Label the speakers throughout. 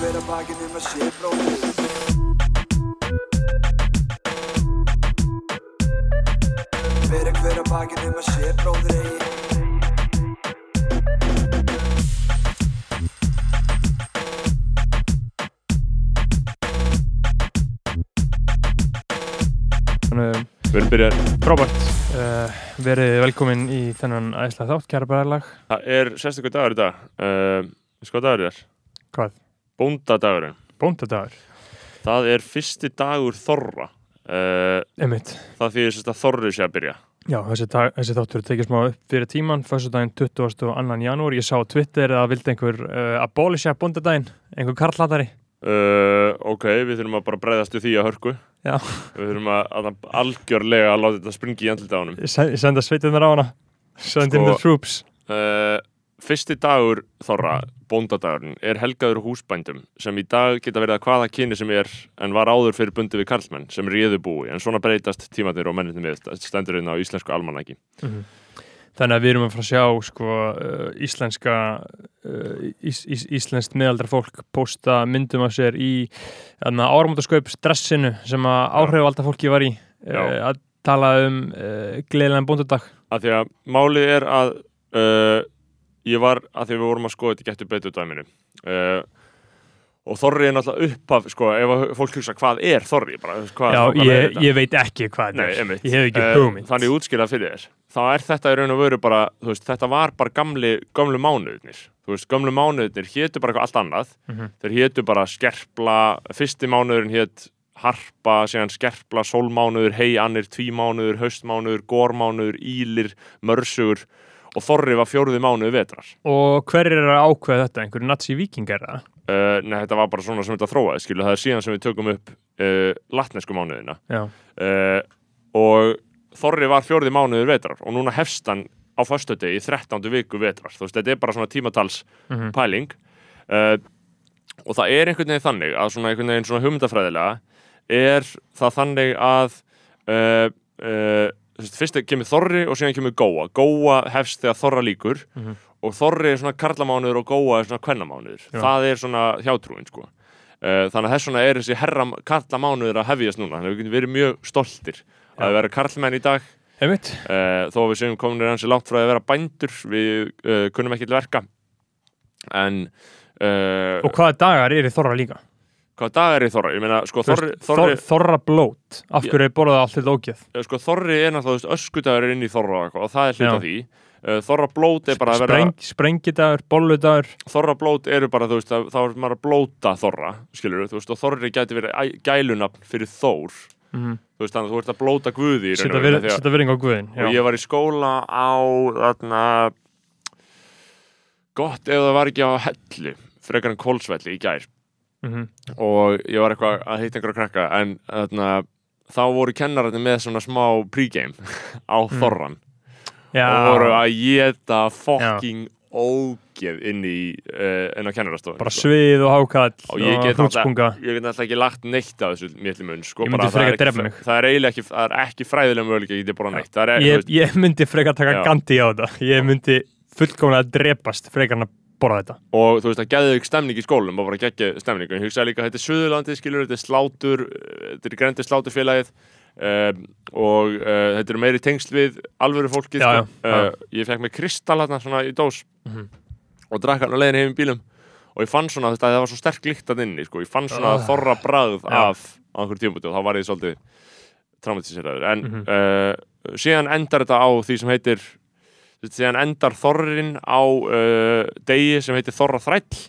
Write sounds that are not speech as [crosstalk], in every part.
Speaker 1: hver að bakinn um að sé bróðir Bera hver að bakinn um að sé bróðir eigi.
Speaker 2: Þannig
Speaker 3: Við erum byrjað,
Speaker 2: frábært. Uh, verið velkomin í þennan æsla þátt, kæra bræðarlag
Speaker 3: það er sérstaklega dagur í dag. Uh, Sko dagur er.
Speaker 2: Hvað?
Speaker 3: Bóndadagurinn.
Speaker 2: Bóndadagur.
Speaker 3: Það er fyrsti dagur þorra. Uh,
Speaker 2: Einmitt.
Speaker 3: Það því þess að þorri sé að byrja.
Speaker 2: Já, þessi, dag, þessi þáttur er tekið smá upp fyrir tíman fyrstu daginn 22. janúar. Ég sá á Twitter að vildi einhver uh, abolisha bóndadaginn, einhver karlhatari.
Speaker 3: Uh, Ok, við þurfum að bara breyðast við því að hörku.
Speaker 2: Já.
Speaker 3: Við þurfum að, að algjörlega að láta þetta springi í andlita á honum.
Speaker 2: Se- senda sveitirnar á hana. Send
Speaker 3: Sko-
Speaker 2: the troops.
Speaker 3: uh, Fyrsti dagur þorra, bóndadagurinn, er helgaður húsbændum sem í dag geta verið að hvaða kyni sem er en var áður fyrir bundi við karlmenn sem réðu búi en svona breytast tímatir og menninni við stendur inn á íslensku almanaki.
Speaker 2: Þannig að við erum að fara að sjá sko, uh, íslenska uh, ís, ís, íslenskt meðaldra fólk posta myndum af sér í áramótaskaup stressinu sem að áhrifvalda fólki var í uh, að tala um uh, gleðilegan bóndadag.
Speaker 3: Að því að málið er að uh, ég var, að því við vorum að skoða þetta getur betur dæminu uh, og Þorri er náttúrulega upphaf sko, ef fólk hugsa hvað er Þorri? Bara, hvað,
Speaker 2: Já,
Speaker 3: hvað
Speaker 2: ég, ég veit ekki hvað þetta er. Ég hef ekki
Speaker 3: Eh,
Speaker 2: hugmynd.
Speaker 3: Þannig ég útskýra fyrir þér. Þá er þetta í raun og veru bara veist, þetta var bara gamli, gamlu mánuðnir veist, gamlu mánuðnir hétu bara allt annað.
Speaker 2: Mhm.
Speaker 3: þeir hétu bara skerpla fyrsti mánuðurinn hét harpa, síðan skerpla, sólmánuður heiannir, tvímánuður, haustmánuður górmánuður, ílir, mörsugur og Þorri var fjóruði mánuði vetrar
Speaker 2: Og hver er að ákveða þetta? Einhverju nazi vikingar
Speaker 3: uh, Nei, þetta var bara svona sem þetta þróaði skilu, það er síðan sem við tökum upp uh, latnesku mánuðina uh, og Þorri var fjórði mánuður vetrar og núna hefst hann á föstudegi í 13. viku vetrar þú veist, þetta er bara svona tímatals
Speaker 2: Mhm.
Speaker 3: pæling uh, og það er einhvern veginn þannig að svona einhvern veginn svona hugmyndafræðilega er það þannig að fyrst kemur Þorri og síðan kemur Góa Góa hefst þegar Þorra líkur
Speaker 2: Mhm.
Speaker 3: og Þorri er svona karlamánuður og Góa er svona kvennamánuður
Speaker 2: Já.
Speaker 3: það er svona hjátrúin sko Uh, þannig að þess vegna er þessi herra karlamánuður að hefjast núna, þannig að við getum verið mjög stoltir
Speaker 2: Já.
Speaker 3: að vera karlmenn í dag uh, þó við séum komin hansi langt frá að vera bændur við uh, kunnum ekki til verka en
Speaker 2: Og hvaða dagar er í Þorra líka?
Speaker 3: Hvað dag er í Þorri? Ég meina, sko Þorri, Þorri,
Speaker 2: Þor, Þorra blót Af hverju er borðað allt þetta ógeð?
Speaker 3: eh, sko, Þorri er náttúrulega öskudagur er inn í Þorra og það er hluta
Speaker 2: Já.
Speaker 3: af því uh, Þorra blót er bara að vera
Speaker 2: Spreng, Sprengidagur, bolludagur
Speaker 3: Þorra blót eru bara, þú veist, þá er maður að blóta Þorra, skilur þú veist, og Þorri gæti verið gælunafn fyrir Þór
Speaker 2: mm.
Speaker 3: þú veist, þannig að þú ert að blóta Guði í raun
Speaker 2: Setja
Speaker 3: og veru,
Speaker 2: vir-
Speaker 3: því að-
Speaker 2: setja virðing á guðin
Speaker 3: og ég var í skóla á þarna gott ef það var ekki á hellu frekar en kólsvelli í gær
Speaker 2: mm
Speaker 3: og ég var eitthvað að hitta einhverja krakka en þarna þá voru kennararnir með svona smá pregame [laughs] á
Speaker 2: Mm.
Speaker 3: þorran
Speaker 2: Já,
Speaker 3: og voru að geta fucking ógeð inn í uh, inn á kennarastofu
Speaker 2: bara svið og hákall
Speaker 3: og ég get alltaf, get ekki lagt neitt af þessu mér til mun sko,
Speaker 2: Ég myndi
Speaker 3: bara það
Speaker 2: frekar drepa mig.
Speaker 3: það er ekki, það er ekki fræðilega möguleik að ég geti borða neitt. Er,
Speaker 2: ég, ég myndi frekar taka
Speaker 3: Já.
Speaker 2: gandi á þetta. Ég myndi fullkomlega drepast frekar en að borða þetta
Speaker 3: og þú veist að geði ykkur stemning í skólum og bara geggja stemning og ég hugsaði líka að þetta er Suðurlandi skilur, þetta er slátur uh, þetta er grendi sláturfélagið um, og uh, þetta eru meiri tengsl við alvöru fólkið
Speaker 2: Já,
Speaker 3: sko.
Speaker 2: já, já.
Speaker 3: Uh, ég fekk mig kristall hérna svona í dós
Speaker 2: Mhm.
Speaker 3: og drakk hann á leiðin heim í bílum og ég fann svona þetta að það var svo sterk líkt að inni sko. ég fann svona
Speaker 2: Ah.
Speaker 3: þorra bragð
Speaker 2: Já.
Speaker 3: af á einhverjum tímpúti og þá var ég svolítið traumatiseraður en
Speaker 2: Mhm.
Speaker 3: uh, síðan endar þetta á því sem heitir síðan endar þorrin á uh, degi sem heitir Þorra þræll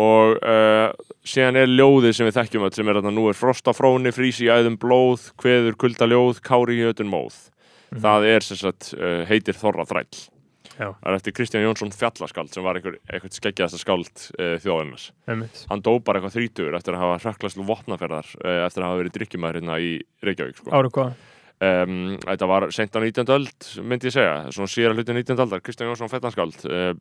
Speaker 3: og uh, síðan er ljóðið sem við þekkjum öll sem er þarna nú er frostafróni, frísi í æðum blóð kveður kulda ljóð, kári í ötun móð
Speaker 2: Mhm.
Speaker 3: það er sem sagt uh, heitir Þorra þræll
Speaker 2: Já.
Speaker 3: það er eftir Kristján Jónsson fjallaskáld sem var eitthvað skeggjaðasta skáld uh,
Speaker 2: Einmitt.
Speaker 3: hann dó bara eitthvað þrítugur eftir að hafa hraklast vopnaferðar uh, eftir að hafa verið drikkjumæður hérna í Reykjavík sko.
Speaker 2: Ára hvað?
Speaker 3: Um, þetta var sent á 19. öld myndi ég segja, svona síðara hluti 19. aldar Kristján Jónsson fjallaskáld uh,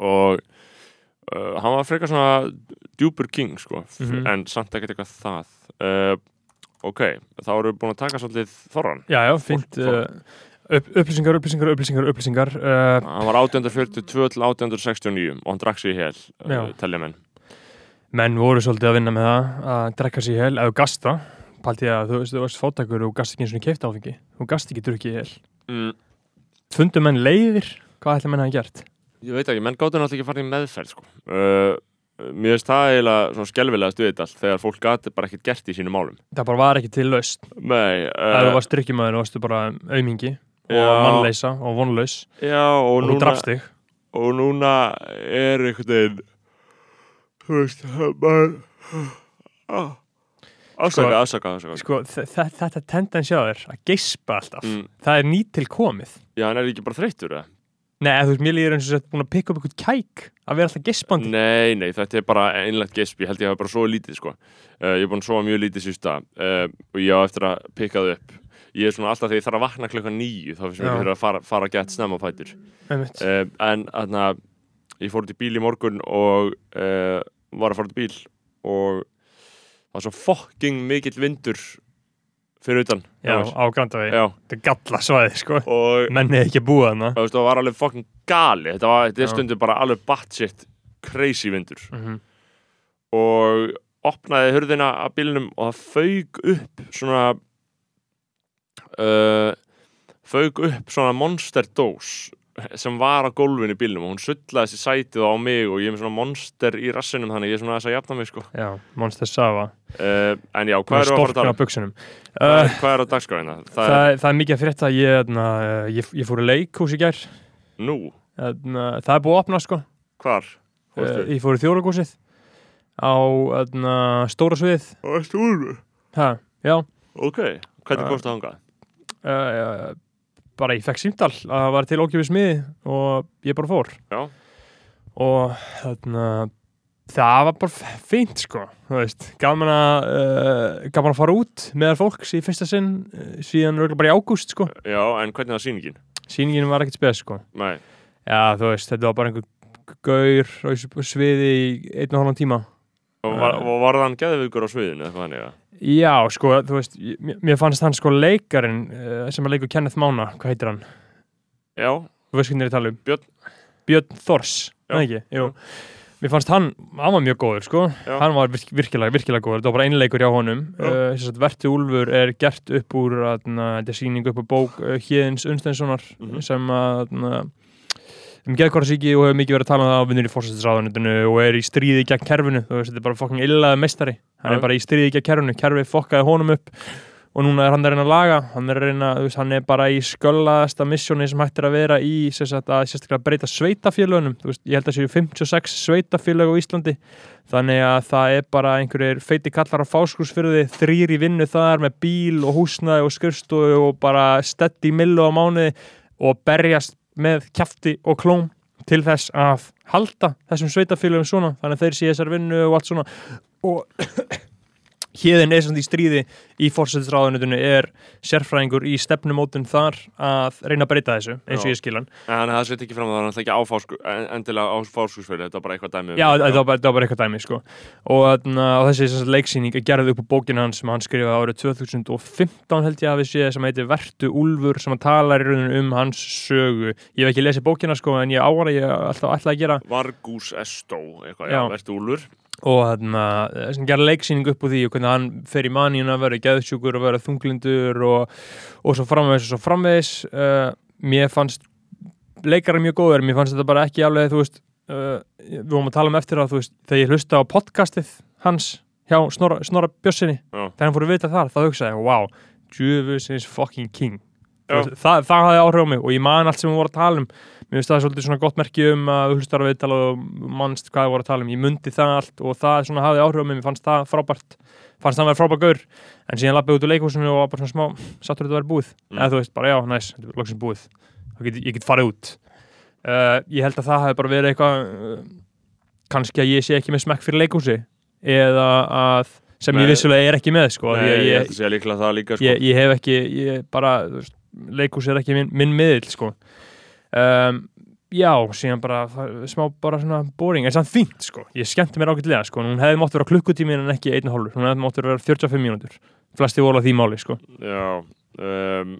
Speaker 3: og uh, hann var frekar svona djúpur king sko, f-
Speaker 2: Mhm.
Speaker 3: en samt ekkert eitthvað það uh, ok, þá erum við búin að taka svolítið þorran
Speaker 2: Já, já,
Speaker 3: Fólk-
Speaker 2: uh, upp, Upplýsingar, upplýsingar, upplýsingar, upplýsingar uh,
Speaker 3: hann var 1842 til 1869 og hann drakk sig í hel telja menn
Speaker 2: menn voru svolítið að vinna með það að drekka sér í hel, eða gasta paldi að þú veist, þú varst fátakur og gast ekki eins og keift áfengi, þú gast ekki drukkið í hel
Speaker 3: mm,
Speaker 2: fundu menn leiðir, hvað ætla menn að hafa gert?
Speaker 3: Ég veit ekki, menn gáttu náttúrulega ekki að fara í meðferð sko. uh, mér finnst það eiginlega svona skelfilega stuðið allt þegar fólk gati bara ekkert gert í sínum málum.
Speaker 2: Það bara var ekki til laust,
Speaker 3: Nei,
Speaker 2: ef þú
Speaker 3: uh,
Speaker 2: varst drukkjumæður varstu bara aumingi og
Speaker 3: Já.
Speaker 2: mannleisa og vonlaus.
Speaker 3: Já, og,
Speaker 2: og
Speaker 3: núna,
Speaker 2: drafst þig.
Speaker 3: og núna er einhvern veginn þú veist maður ah, afsaka, afsaka, afsaka.
Speaker 2: Sko, þe- þetta tendens hjá þér að geispa alltaf,
Speaker 3: mm,
Speaker 2: það er nýtt komið.
Speaker 3: Já, hann er ekki bara þreyttur eða?
Speaker 2: Nei, þú veist, mér líður eins og þetta búin að pikka upp eitthvað kæk að vera alltaf geispandi.
Speaker 3: Nei, nei, þetta er bara einlegt gesp ég held ég hafa bara svo lítið sko. uh, ég er búin að sofa mjög lítið sísta uh, og ég á eftir að pikka það upp. Ég er svona alltaf þegar ég þarf að vakna klukkan nýju þá finnst mér að fara, fara það var svo fucking mikill vindur fyrir utan
Speaker 2: Já, á Grandavegi, þetta er galla svæði sko. Menni ekki
Speaker 3: þú veist, það var alveg fucking gali. Þetta, var, þetta stundu bara alveg batshit crazy vindur.
Speaker 2: Mm
Speaker 3: og opnaði hurðina að bílnum og það fauk upp svona uh, fauk upp svona monster dós sem var á gólfinu í bílnum og hún sullaði sér sætið á mig og ég er með svona monster í rassinum þannig ég er svona þess að jafna mig sko
Speaker 2: Já, Monster Sava
Speaker 3: uh, en já, hvað er að fara að tala
Speaker 2: á
Speaker 3: um?
Speaker 2: buksunum
Speaker 3: Hvað
Speaker 2: uh,
Speaker 3: er- Hvað er á dagskráina? Það
Speaker 2: það,
Speaker 3: er
Speaker 2: það er mikið að frétta ég, þarna, uh, ég, ég fór í leikhús í gær
Speaker 3: nú,
Speaker 2: þarna, Það er búið að opna sko
Speaker 3: hvar?
Speaker 2: uh? Ég fór í þjórakúsið á þarna, stóra sviðið
Speaker 3: Það stúlur
Speaker 2: ha, Já,
Speaker 3: Ok, hvernig
Speaker 2: Uh,
Speaker 3: komstu þangað?
Speaker 2: Bara ég fekk símdal að það var til ókjöfis miði og ég bara fór.
Speaker 3: Já.
Speaker 2: og þarna það var bara fínt sko veist, gaman að uh, gaman að fara út meðal fólks í fyrsta sinn uh, síðan bara í ágúst sko.
Speaker 3: Já, en hvernig var sýningin?
Speaker 2: sýningin var ekkert spes sko.
Speaker 3: Nei,
Speaker 2: já þú veist, þetta var bara einhver gaur á sviði í einn og hálfan tíma.
Speaker 3: Og var, og var þann geðvigur á sviðinu þannig að
Speaker 2: já sko, þú veist, mér fannst hann sko leikarin uh, sem að leikur Kenneth Mána, hvað heitir hann?
Speaker 3: Já,
Speaker 2: þú veist hvernig ég er að tala um
Speaker 3: Björn.
Speaker 2: Björn Þors, það ekki? Jú. Mér fannst hann, hann var mjög góður sko
Speaker 3: Já.
Speaker 2: hann var virk, virkilega, virkilega góður, þetta var bara einleikur hjá honum uh, Verti Úlfur er gert upp úr þetta er sýning upp á bók uh, Híðins Unnsteinssonar
Speaker 3: Mhm.
Speaker 2: sem að atna, um geðkvarasíki og hefur mikið verið að tala um það á vinnur í fórsættisráðunitinu og er í stríði gegn kerfinu, þú veist, þetta er bara fokkin illaði meistari, hann er bara í stríði gegn kerfinu. Kerfi fokkaði honum upp og núna er hann að reyna að laga, hann er að reyna veist, hann er bara í sköllaðasta missjóni sem hægt er að vera í sem sagt, að sérstaklega breyta sveitafélögunum þú veist, ég held að séu 56 sveitafélög á Íslandi. Þannig að það er bara einhverjir feiti kallar á fáskursfyrði þrýr í vinnu þar með bíl og húsnaði og skrifstofu og bara steddi millu á mánuði og berjast með kjafti og klóm til þess að halda þessum sveitafélögum svona þannig að þeir sé þessar vinnu og allt svona. Og Híðin er samt í stríði í fórsættisráðunitinu er sérfræðingur í stefnumótun þar að reyna að breyta þessu eins og ég skil hann.
Speaker 3: En það sveit ekki fram að það er náttúrulega ekki á fásku, en- endilega á fáskursfjölu, þetta var bara eitthvað dæmi um
Speaker 2: Já, þetta var bara, var eitthvað dæmi sko. og, og þessi leiksýning er gerð upp á bókinu hans sem hann skrifaði árið 2015 held ég að við séð sem heitir Vertu Úlfur sem að tala í rauninu um hans sögu. Ég hef ekki lesið bókina sko en ég ára ég alltaf ætla gera og þarna, sem gerði leiksýning upp úr því og hvernig hann fer í maníun að vera geðsjúkur og vera þunglindur og, og svo framvegis og svo framvegis uh, mér fannst leikari mjög góður, mér fannst þetta bara ekki alveg þú veist, uh, við vorum að tala um eftir að þú veist, þegar ég hlusta á podcastið hans hjá Snorra, Snorra Bjössinni þegar hann fór að vita þar, þá hugsaði wow djöfusins fucking king Veist, það, hafði áhrif á mig og ég man allt sem við vorum að tala um. Mér finnst það svolítið svona gott merki um að hlustar á viðtal og mannst hvað við vorum að tala um. Ég mundi það allt og það svona hafði áhrif á mig. Mér fannst það frábært, fannst það að vera frábært gaur. En síðan lappið út úr leikhúsinu og var bara svona smá sattur þetta að vera búið,
Speaker 3: Mm.
Speaker 2: eða þú veist bara já, næs, þetta er loksins búið. Get, ég get farið út. Uh, ég held að það hafi bara verið eitthvað uh, kannski að ég sé ekki með smekk fyrir leikhúsi eða að sem
Speaker 3: Nei.
Speaker 2: ég vissulega er ekki með sko,
Speaker 3: Nei,
Speaker 2: að
Speaker 3: ég
Speaker 2: ég,
Speaker 3: að það líka sko.
Speaker 2: ég, ég hef ekki ég bara, þú veist, leikhús er ekki minn, minn miðl sko. Um, já, síðan bara smá bara svona boring, en samt fínt sko. Ég skemmti mér ágætlega sko, hún hefði mátt vera klukkutími en ekki einn og hálfur, hún hefði mátt vera 45 mínútur. Flesti voru á því máli sko.
Speaker 3: Já um,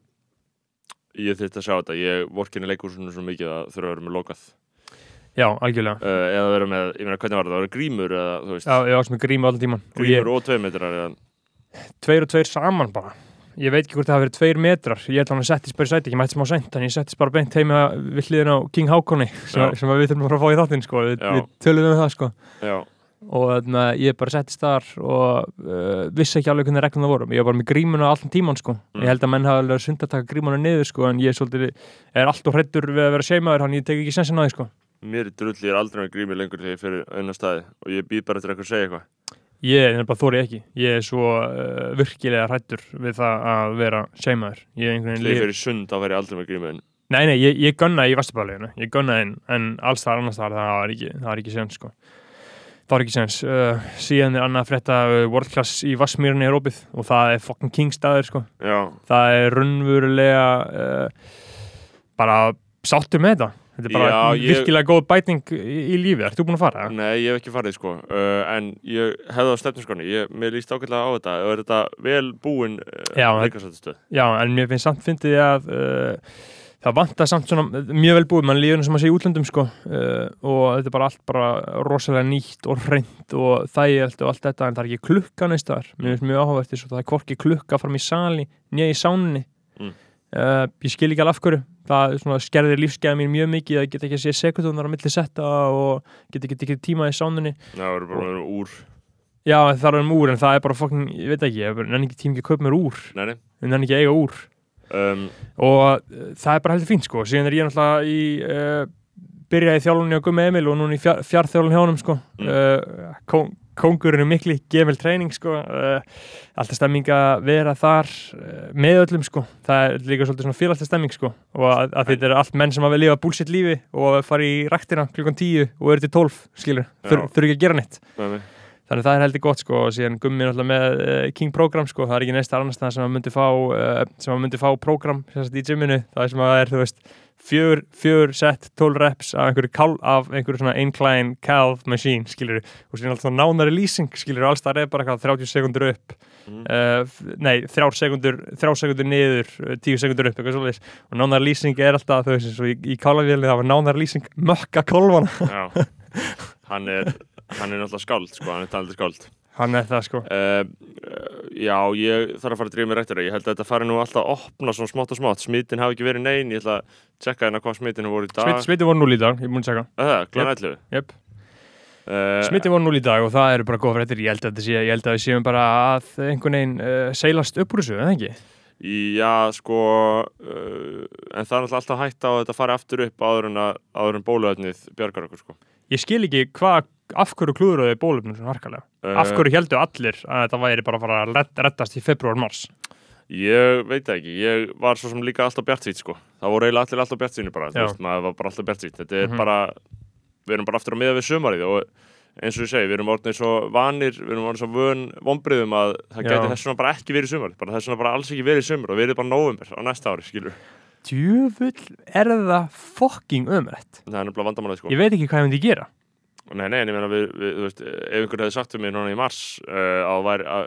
Speaker 3: Ég þyrfti að sjá þetta. Ég vorkinni leikúsinu svo mikið að þurfa að vera með lokað.
Speaker 2: Já, algjörlega.
Speaker 3: Uh, eða vera með, ég meina hvernig var það, það var grímur eða þú veist,
Speaker 2: Já, ég var sem gríma allan tíman og ég,
Speaker 3: grímur og tveimmetrar eða,
Speaker 2: tveir og tveir saman bara ég veit ekki hvort það hafi verið tveir metrar ég held að hann settist bara í sæti, ég mætti smá sent en ég settist bara beint heima við hliðin á King Hákonni sem, sem við þurfum að fá í þáttinn sko. við, við töluðum um það sko. og þannig að ég bara settist þar og uh, vissi ekki alveg hvernig reglum það voru ég var bara með grímuna allan tíman sko.
Speaker 3: Mm.
Speaker 2: ég held að menn hafa alveg sund að taka grímuna niður sko, en ég er, svolítið, er alltaf hrættur við að vera seimaður hann ég tek ekki sensin á því sko.
Speaker 3: mér er drulli, ég er aldrei með grímur lengur þegar ég fyrir auðna staði og ég býð bara eftir eitthvað að segja eitthvað
Speaker 2: ég er bara þórið ekki ég er svo uh, virkilega hrættur við það að vera seimaður ég er einhvern veginn lif-
Speaker 3: fyrir sund verð ég aldrei með grímur
Speaker 2: Nei, nei, ég, ég gunna í Vesturbæðleginu, ég gunna inn, en alls þar annars þar, það var ekki, það var ekki sens, sko. Það var ekki sens. Uh, síðan er annað frétta uh, World Class í Vassmýrunni er opið og það er fucking king staður, sko.
Speaker 3: já,
Speaker 2: Það er raunverulega uh, bara sáttur með þetta. Þetta er bara
Speaker 3: Já, ég-
Speaker 2: virkilega góð bæting í, lífi. Ert þú búin að fara?
Speaker 3: nei, ég hef ekki farið sko. Uh, en ég hefði á stefnarskonni mér líst ágætlega á þetta. Og er þetta vel búin uh,
Speaker 2: Já, en mér finnst samt fyndið að uh, það vantar samt svona mjög vel búið, mann líður sem að segja í útlöndum sko. Uh, og þetta er bara allt bara rosalega nýtt og hreint og þægjöld og allt þetta. En það er ekki klukka næst þar mér finnst mjög áhugavert þess að það er hvorki klukka fram í sali nýja í sánni
Speaker 3: Mm.
Speaker 2: uh, ég skil ekki alveg af hverju það er skerðir lífsgæða mín mjög mikið að geta ekki að sé sekundunar á milli setta og geta ekki ekki tíma í sánunni
Speaker 3: það verður bara með úr.
Speaker 2: Já, það er um úr en það er bara fokkin, ég veit ekki, ég nenni ekki tíma ekki að kaupa mér úr.
Speaker 3: Nei, nei.
Speaker 2: ég nenni ekki að eiga úr.
Speaker 3: Um,
Speaker 2: og uh, það er bara heldur fínt sko. Síðan er ég náttúrulega í uh, byrjaði þjálfunni á Gummi Emil og núna í fjár, fjárþjálfun hjá honum sko.
Speaker 3: Mm.
Speaker 2: uh, er mikli gefil treyning sko. Uh, alltaf stemming að vera þar uh, með öllum sko. Það er líka svolítið svona félagslega stemming sko. Og að, að þetta er allt menn sem að við lifa búlsitt lífi og að fara í ræktina klukkan 10 og eru til 12 skilur, þur, þurfi ekki að gera neitt.
Speaker 3: Nei.
Speaker 2: Þannig að það er heldur gott sko. Og síðan Gummi er alltaf með uh, King Program sko, það er ekki neistar annars það sem að myndi fá sem að myndi fá program í gyminu, það er sem að er þú veist fjör, fjör set, 12 reps af einhverju, kál, af einhverju svona incline calf machine, skilur og síðan alltaf nánari lýsing, skilur alls það er bara eitthvað 30 sekundur upp.
Speaker 3: Mhm.
Speaker 2: uh, nei, 3 sekundur 3 sekundur niður, uh, 10 sekundur upp eitthvað svoleiðis. Og nánari lýsing er alltaf þú veist, í, í kálavéli það var nánari lýsing mökka kolvana,
Speaker 3: Já. hann er hann er náttúrulega skáld sko, hann er talandi skáld
Speaker 2: hann er það sko.
Speaker 3: Uh, já, ég þarf að fara að drífa mér eftir það ég held að þetta fari nú alltaf að opna svona smátt og smátt. Smitin hafi ekki verið nein, ég ætla að tjekka hérna hvað smitinu voru í dag.
Speaker 2: Smit, smiti voru 0 í dag, ég er búin að segja
Speaker 3: Það, klána 11
Speaker 2: Jep.
Speaker 3: uh,
Speaker 2: Smiti voru 0 í dag og það eru bara góða fréttir. Ég held að, þetta sé, ég held að við séum bara að einhvern veginn uh, seilast upp úr þessu, eða ekki?
Speaker 3: Já, sko uh, en það er alltaf hægt á að þetta fari aftur upp áður en, að, áður en bóluöfnið bjargar okkur sko.
Speaker 2: Ég skil ekki hvað, af hverju klúðuruðu bólöfnum svona harkalega?
Speaker 3: Uh,
Speaker 2: Af hverju heldur allir að þetta væri bara að fara að redd- reddast í februar-mars
Speaker 3: Ég veit ekki, ég var svo sem líka alltaf bjartsýtt sko. Það voru eiginlega allir alltaf bjartsýnir bara, þú veist, maður var bara alltaf bjartsýtt Þetta er
Speaker 2: Mhm.
Speaker 3: bara, við erum bara aftur á miða við sumarið og eins og ég segi, við erum orðinir svo vanir, við erum orðinir svo vön vombriðum að það gæti þess vegna bara ekki verið sumar. Bara þess vegna bara alls ekki verið sumar og verið bara november á næsta ári, skilur
Speaker 2: Djöfull er það fucking umrætt
Speaker 3: Það er nefnilega vandamálið sko.
Speaker 2: Ég veit ekki hvað ég myndi gera
Speaker 3: Nei, nei, en ég meina við, við, þú veist, ef einhver hefði sagt við mér núna í mars uh, að, væri, að,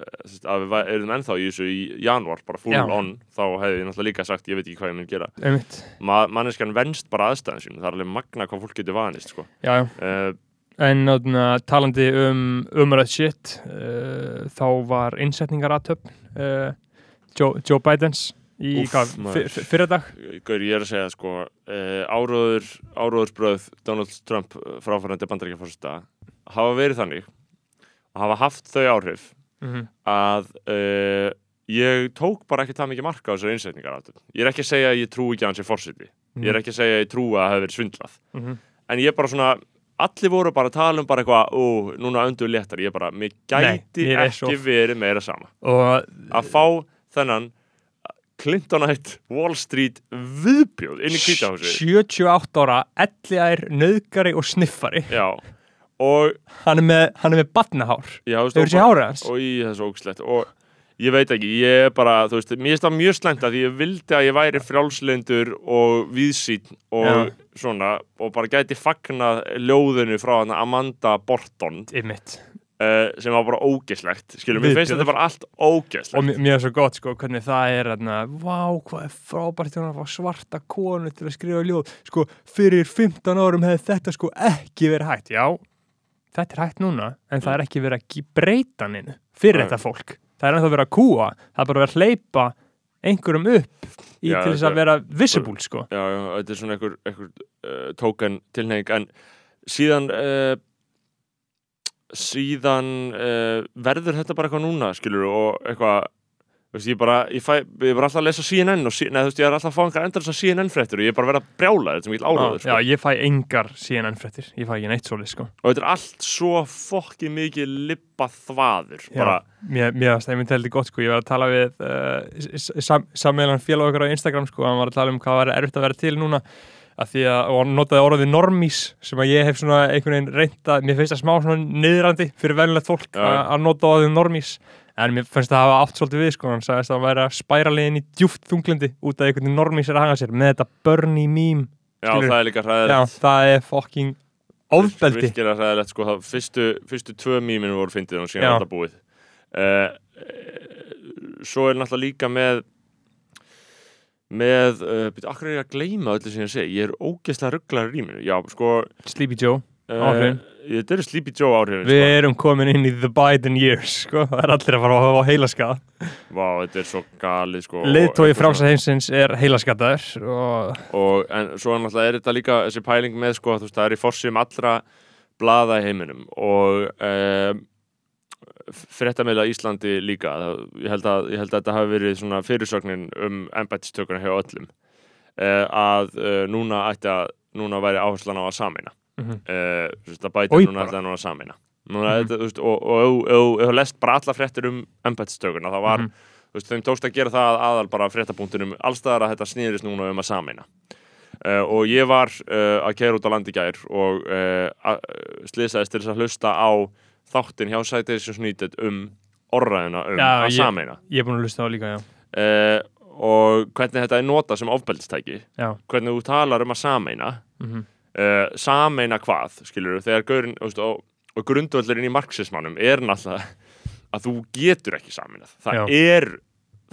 Speaker 3: að við erum ennþá í þessu í janúar, bara full
Speaker 2: Já.
Speaker 3: on þá hefði ég náttúrulega líka sagt, ég veit ekki hvað ég mun gera
Speaker 2: Einmitt.
Speaker 3: Ma Manneskjan venst bara aðstæðin sín, það er alveg magna hvað fólk getur vanist, sko
Speaker 2: Já,
Speaker 3: uh,
Speaker 2: En náttúrulega talandi um umrætt shit uh, þá var innsetningaratöfn uh, Joe, Joe Bidens í
Speaker 3: Úff,
Speaker 2: hvað,
Speaker 3: maður.
Speaker 2: fyr, fyrra dag
Speaker 3: Gaur, ég er að segja, sko uh, áróður, áróðursbröð Donald Trump uh, fráfærandi bandaríkjafórsta hafa verið þannig og hafa haft þau áhrif
Speaker 2: mm -hmm.
Speaker 3: að uh, ég tók bara ekki það mikið marka á þessari innsetningar ég er ekki að segja að ég trú ekki að hann sé fórseti ég er ekki að segja að ég trú að það hefur verið svindlað.
Speaker 2: Mm -hmm.
Speaker 3: en ég er bara svona allir voru bara að tala um bara eitthvað ó, núna öndu léttar, ég bara, mér gæti
Speaker 2: mér er
Speaker 3: ekki verið meira sama.
Speaker 2: Og
Speaker 3: að fá þennan Clintonite Wall Street viðbjóð inn í kvítahúsi
Speaker 2: 78 ára, elliær, nöðgari og sniffari.
Speaker 3: Já, og
Speaker 2: hann er með, hann er með badnahár
Speaker 3: já,
Speaker 2: þau eru sér hárið hans?
Speaker 3: Og í þessu ógslegt og ég veit ekki, ég er bara, þú veist, mér finnst það mjög slæmt að ég vildi að ég væri frjálslendur og víðsýn og
Speaker 2: Já.
Speaker 3: svona, og bara gæti fagnað ljóðinu frá hana Amanda Borton.
Speaker 2: Ymmit
Speaker 3: uh, sem var bara ógeslegt skilur, mér finnst þetta bara allt ógeslegt
Speaker 2: og mér er svo gott sko hvernig það er vá hvað er frábært þegar hann fá svarta konu til að skrifa ljóð. Sko fyrir 15 árum hefði þetta sko ekki verið hægt. Já, þetta er hægt núna en það er ekki verið að breyta ninu fyrir
Speaker 3: Nei.
Speaker 2: þetta fólk, það er ennþá verið að kúa það er bara verið að hleypa einhverjum upp í
Speaker 3: Já,
Speaker 2: til þess að vera visible sko.
Speaker 3: Já, já, þetta er svona einhver, einhver uh, token tilneying en síðan uh, síðan uh, verður þetta bara eitthvað núna skilur og eitthvað veist, ég bara, ég fæ, ég bara alltaf að lesa CNN og, þú veist, ég er alltaf að fá einhver endar þess að CNN fréttur og ég er bara að vera að brjála þetta sem ég vil áraður,
Speaker 2: já, ég fæ engar CNN fréttir, ég fæ ekki neitt svolítið sko.
Speaker 3: Og þetta er allt svo fokki mikið lippa þvaður bara,
Speaker 2: Mér, varst einmitt heldur gott sko, ég var að tala við uh, sam, sammeðlan félag okkar á Instagram sko, hann var að tala um hvað var erfitt að vera til núna að því að, og hann notaði orðið normís sem að ég hef svona einhvern veginn reynda, mér finnst það smá svona niðrandi fyrir venjulegt fólk
Speaker 3: Já.
Speaker 2: að nota orðið normís en mér finnst það að hafa átt svolítið við sko, hann sagðist að hann væri að spæra leiðin í djúft þunglindi út af einhvern veginn normís er að hanga sér með þetta Bernie meme,
Speaker 3: já,
Speaker 2: Skilurðu?
Speaker 3: það er líka
Speaker 2: já,
Speaker 3: hræðilegt
Speaker 2: það er fucking ofbeldi
Speaker 3: virkilega hræðilegt sko, það fyrstu, fyrstu tvö mýminu voru fyndið og síðan
Speaker 2: Já.
Speaker 3: þetta búið uh, svo er náttúrulega líka með með, uh, byrju, akkur er ég að gleyma öllu sem ég segi, ég er ógeðslega rugglar í rýminu, já, sko
Speaker 2: Sleepy Joe,
Speaker 3: uh,
Speaker 2: Áhrifin.
Speaker 3: þetta eru Sleepy Joe áhrifin
Speaker 2: við
Speaker 3: sko.
Speaker 2: erum komin inn í the Biden years sko, það er allir að fara að hafa heilaskað
Speaker 3: Vá, þetta er svo galið sko, eitthvað
Speaker 2: frálsa heimsins er heilaskadaður og
Speaker 3: og, en svo náttúrulega er þetta líka þessi pæling með sko, þú veist, það er í forsum allra blaða heiminum. Og um, fréttameila Íslandi líka. Ég, held að, ég held að þetta hafi verið svona fyrirsögnin um embættistökuna hjá öllum uh, að uh, núna ætti að núna væri áherslan á að samina þú veist, að bæta núna ætti að núna að samina núna,
Speaker 2: Mhm.
Speaker 3: þetta, þú veist, og, og, og lest bara alla fréttir um embættistökuna. Það var
Speaker 2: Mhm.
Speaker 3: þú veist, þeim tókst að gera það að aðal bara fréttapunktunum allstaðar að þetta snýrist núna um að samina uh, og ég var uh, að kæra út á landi í gær og uh, slisaðist til þess að hlusta á þáttin hjá Citation Needed um orðræðina um
Speaker 2: Já,
Speaker 3: að
Speaker 2: ég-
Speaker 3: samina
Speaker 2: ég er búin að lusta á líka, já.
Speaker 3: Uh, og hvernig þetta er notað sem ofbeldistæki.
Speaker 2: Já,
Speaker 3: hvernig þú talar um að sameina.
Speaker 2: Mhm,
Speaker 3: uh, sameina hvað, skilur þegar gaurin, þú og, og grundvöldurinn í marxismannum er náttúrulega að þú getur ekki sameinað. Það er,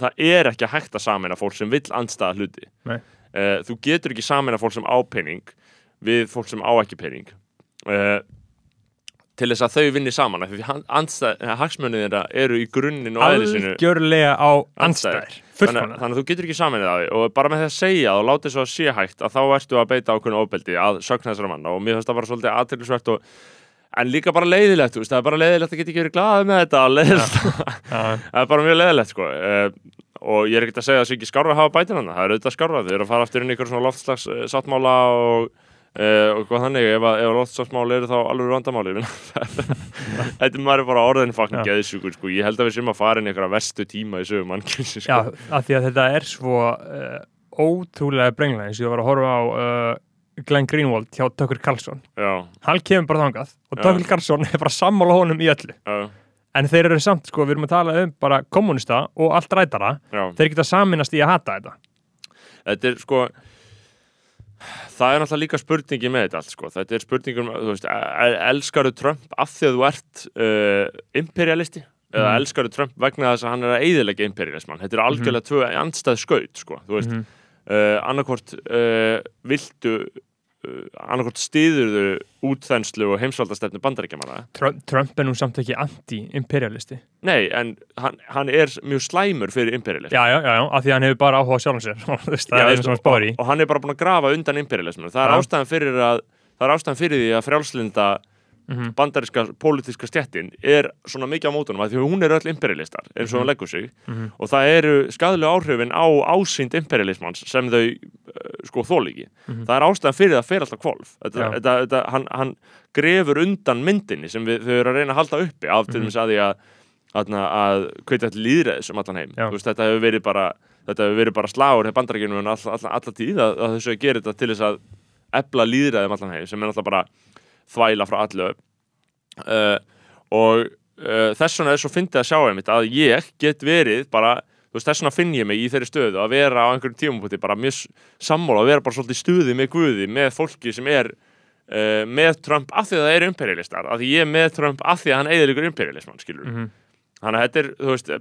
Speaker 3: það er ekki hægt að sameina fólk sem vill andstaða hluti. Uh, þú getur ekki sameina fólk sem á pening við fólk sem á ekki pening. Uh, til þess að þau vinni saman hagsmunni þeirra eru í grunninn og eðlisinu
Speaker 2: algjörlega á andstæðir.
Speaker 3: þannig, þannig að þú getur ekki saminið það og bara með því að segja og láta þess að sé hægt að þá ertu að beita ákveðinu ofbeldi að sögna þessara manna og mér finnst það bara svolítið aðtilsvert og en líka bara leiðilegt, þú veist, það er bara leiðilegt að geta ekki verið glaðið með þetta það er bara mjög leiðilegt sko. uh, og ég er ekkert að segja að það sé ekki skárra að hafa bætin hann, það er auðvitað skárra þau eru að fara aftur inn í ykkur svona loftslags sáttmála og Uh, og hvað þannig, ef, ef að loftslagsmáli eru þá alveg vandamáli [laughs] þetta er maður bara orðin fucking
Speaker 2: Já.
Speaker 3: geðsjúkur sko. ég held að við sem að fara inn í einhverja vestu tíma í sögum mannkynsi
Speaker 2: já,
Speaker 3: sko.
Speaker 2: af því að þetta er svo uh, ótrúlega brengla eins og ég var að horfa á uh, Glenn Greenwald hjá Tucker Carlson
Speaker 3: já,
Speaker 2: hann kemur bara þangað og
Speaker 3: Já.
Speaker 2: Tucker Carlson er bara sammála honum í öllu
Speaker 3: já,
Speaker 2: en þeir eru samt, sko, við erum að tala um bara kommunista og allt rætara
Speaker 3: já
Speaker 2: þeir geta saminast í að hata þetta
Speaker 3: þetta er sko það er náttúrulega líka spurningi með þetta allt sko. þetta er spurningum, þú veist el- elskaru Trump af því að þú ert uh, imperialisti eða
Speaker 2: Mhm.
Speaker 3: elskaru Trump vegna þess að hann er að eyðilegja imperialisman, þetta er algjörlega tvö andstæð skaut, sko, þú veist
Speaker 2: Mhm.
Speaker 3: uh, annarkvort uh, viltu uh, annarkvort stiðurðu útþenslu og heimsvaldastefnu bandaríkjamanna.
Speaker 2: Trump, Trump er nú samt ekki anti-imperialisti.
Speaker 3: Nei, en hann, hann er mjög slæmur fyrir imperialism.
Speaker 2: Já, já, já, af því hann hefur bara áhuga á sjálfum sér. [laughs] Og
Speaker 3: og hann er bara búin að grafa undan imperialisminu. Það er
Speaker 2: Já.
Speaker 3: ástæðan fyrir að það er ástæðan fyrir því að frjálslinda
Speaker 2: Mhm.
Speaker 3: bandaríska pólitíska stjettin er svona mikið á mótunum að því að hún er öll imperialistar eins og hún leggur sig
Speaker 2: Mhm.
Speaker 3: og það eru skadlega áhrifin á ásýnd imperialismans sem þau uh, sko þóliki.
Speaker 2: Mhm.
Speaker 3: Það er ástæðan fyrir það fyrir alltaf kvolf. Þetta, þetta, þetta, hann, hann grefur undan myndinni sem við, þau eru að reyna að halda uppi af til
Speaker 2: Mhm.
Speaker 3: dæmis að því að að, að hvetja til líðræðis um allan heim veist, þetta hefur verið bara þetta hefur verið bara slagur hefur bandarækjunum en all, all, alla tíð að, að þessu að gera þetta til þess að ebla líðræði um allan heim sem er náttúrulega bara þvæla frá allu uh, og uh, þess vegna er svo fyndið að sjá einmitt að ég get verið bara þú veist, þess vegna finn ég mig í þeirri stöðu að vera á einhverjum tímapunkti bara mjög sammála að vera bara svolítið stuði með Guði með fólki sem er uh, með Trump af því að það eru imperialistar af því ég er með Trump af því að hann eðilegur imperialisman skilur
Speaker 2: Mhm.
Speaker 3: þannig að þetta er, þú veist, eh,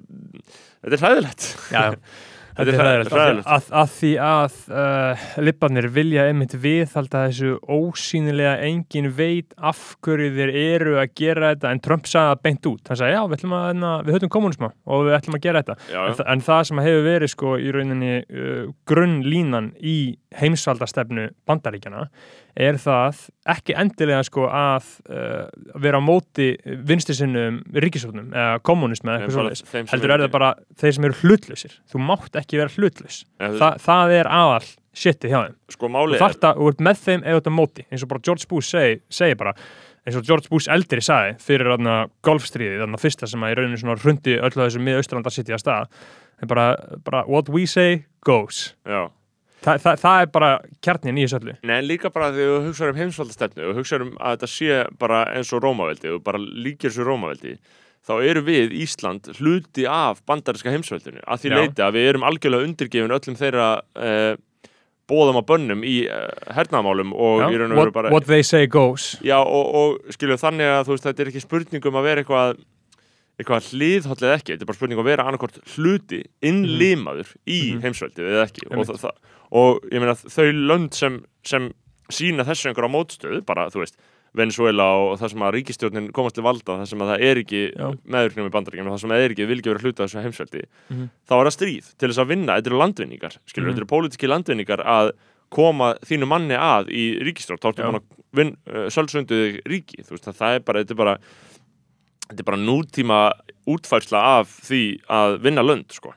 Speaker 3: þetta er hræðilegt.
Speaker 2: Já, [laughs]
Speaker 3: Þetta er
Speaker 2: hræðilegt. Að, að því að uh, lipparnir vilja einmitt viðhalda þessu ósýnilega engin veit af hverju þeir eru að gera þetta en Trump sagði það beint út. Hann sagði já við ætlum að hérna, við höfum kommunisma og við ætlum að gera þetta.
Speaker 3: Já,
Speaker 2: en,
Speaker 3: já,
Speaker 2: þa en það sem hefur verið sko í rauninni uh, grunnlínan í heimsvaldastefnu bandaríkjana er það ekki endilega sko að uh, vera á móti vinstri sinnum ríkisofnum eða kommunismi eða eitthvað
Speaker 3: sem
Speaker 2: heldur er það bara þeir sem eru hlutlausir. Þú mátt ekki vera hlutlaus. Þa, það er aðal shitið hjá þeim.
Speaker 3: Sko
Speaker 2: þú þarft að, ert með þeim eða þetta móti eins og bara George Bush segi, segi bara. Eins og George Bush eldri sagði fyrir þarna golfstríði, þarna fyrsta sem að í rauninu svona hrundi öllu þessu miða-australanda city að stað. En bara, bara what we say goes.
Speaker 3: Já.
Speaker 2: Þa, það, það er bara kjarnin í þessu öllu.
Speaker 3: Nei, líka bara þegar þú hugsaður um heimsvaldastefnu og hugsaður um að þetta sé bara eins og Rómaveldi og bara líkir þessu Rómaveldi þá eru við Ísland hluti af bandarinska heimsveldinu að því
Speaker 2: Já.
Speaker 3: leiti að við erum algjörlega undirgefin öllum þeirra uh, bóðum á bönnum í uh, hernaðmálum og
Speaker 2: Já,
Speaker 3: í raun og veru bara
Speaker 2: what they say goes.
Speaker 3: Já, og, og skilju þannig að þú veist, þetta er ekki spurning um að vera eitthvað eitthvað hliðholl eða ekki, þetta er bara spurning að vera annarkort hluti innlimaður í
Speaker 2: Mhm.
Speaker 3: heimsveldið eða ekki. Og, það, það, og ég meina þau lönd sem, sem sína þessu einhverja mótstöðu, bara þú veist Venezuela og það sem að ríkistjórnin komast til valda, það sem að það er ekki meðurknum í bandaríkjum, það sem að það er ekki vil ekki vera hluta þessu heimsveldi,
Speaker 2: Mhm.
Speaker 3: þá er það stríð til þess að vinna, þetta eru landvinningar skilur,
Speaker 2: Mhm.
Speaker 3: þetta eru pólitíski landvinningar að koma þínu manni að í ríkistjórn, þá ertu búin að uh, sölsunduð ríki, þú veist, að það er bara þetta er bara, þetta er bara nútíma útfærsla af því að vinna lönd, sko.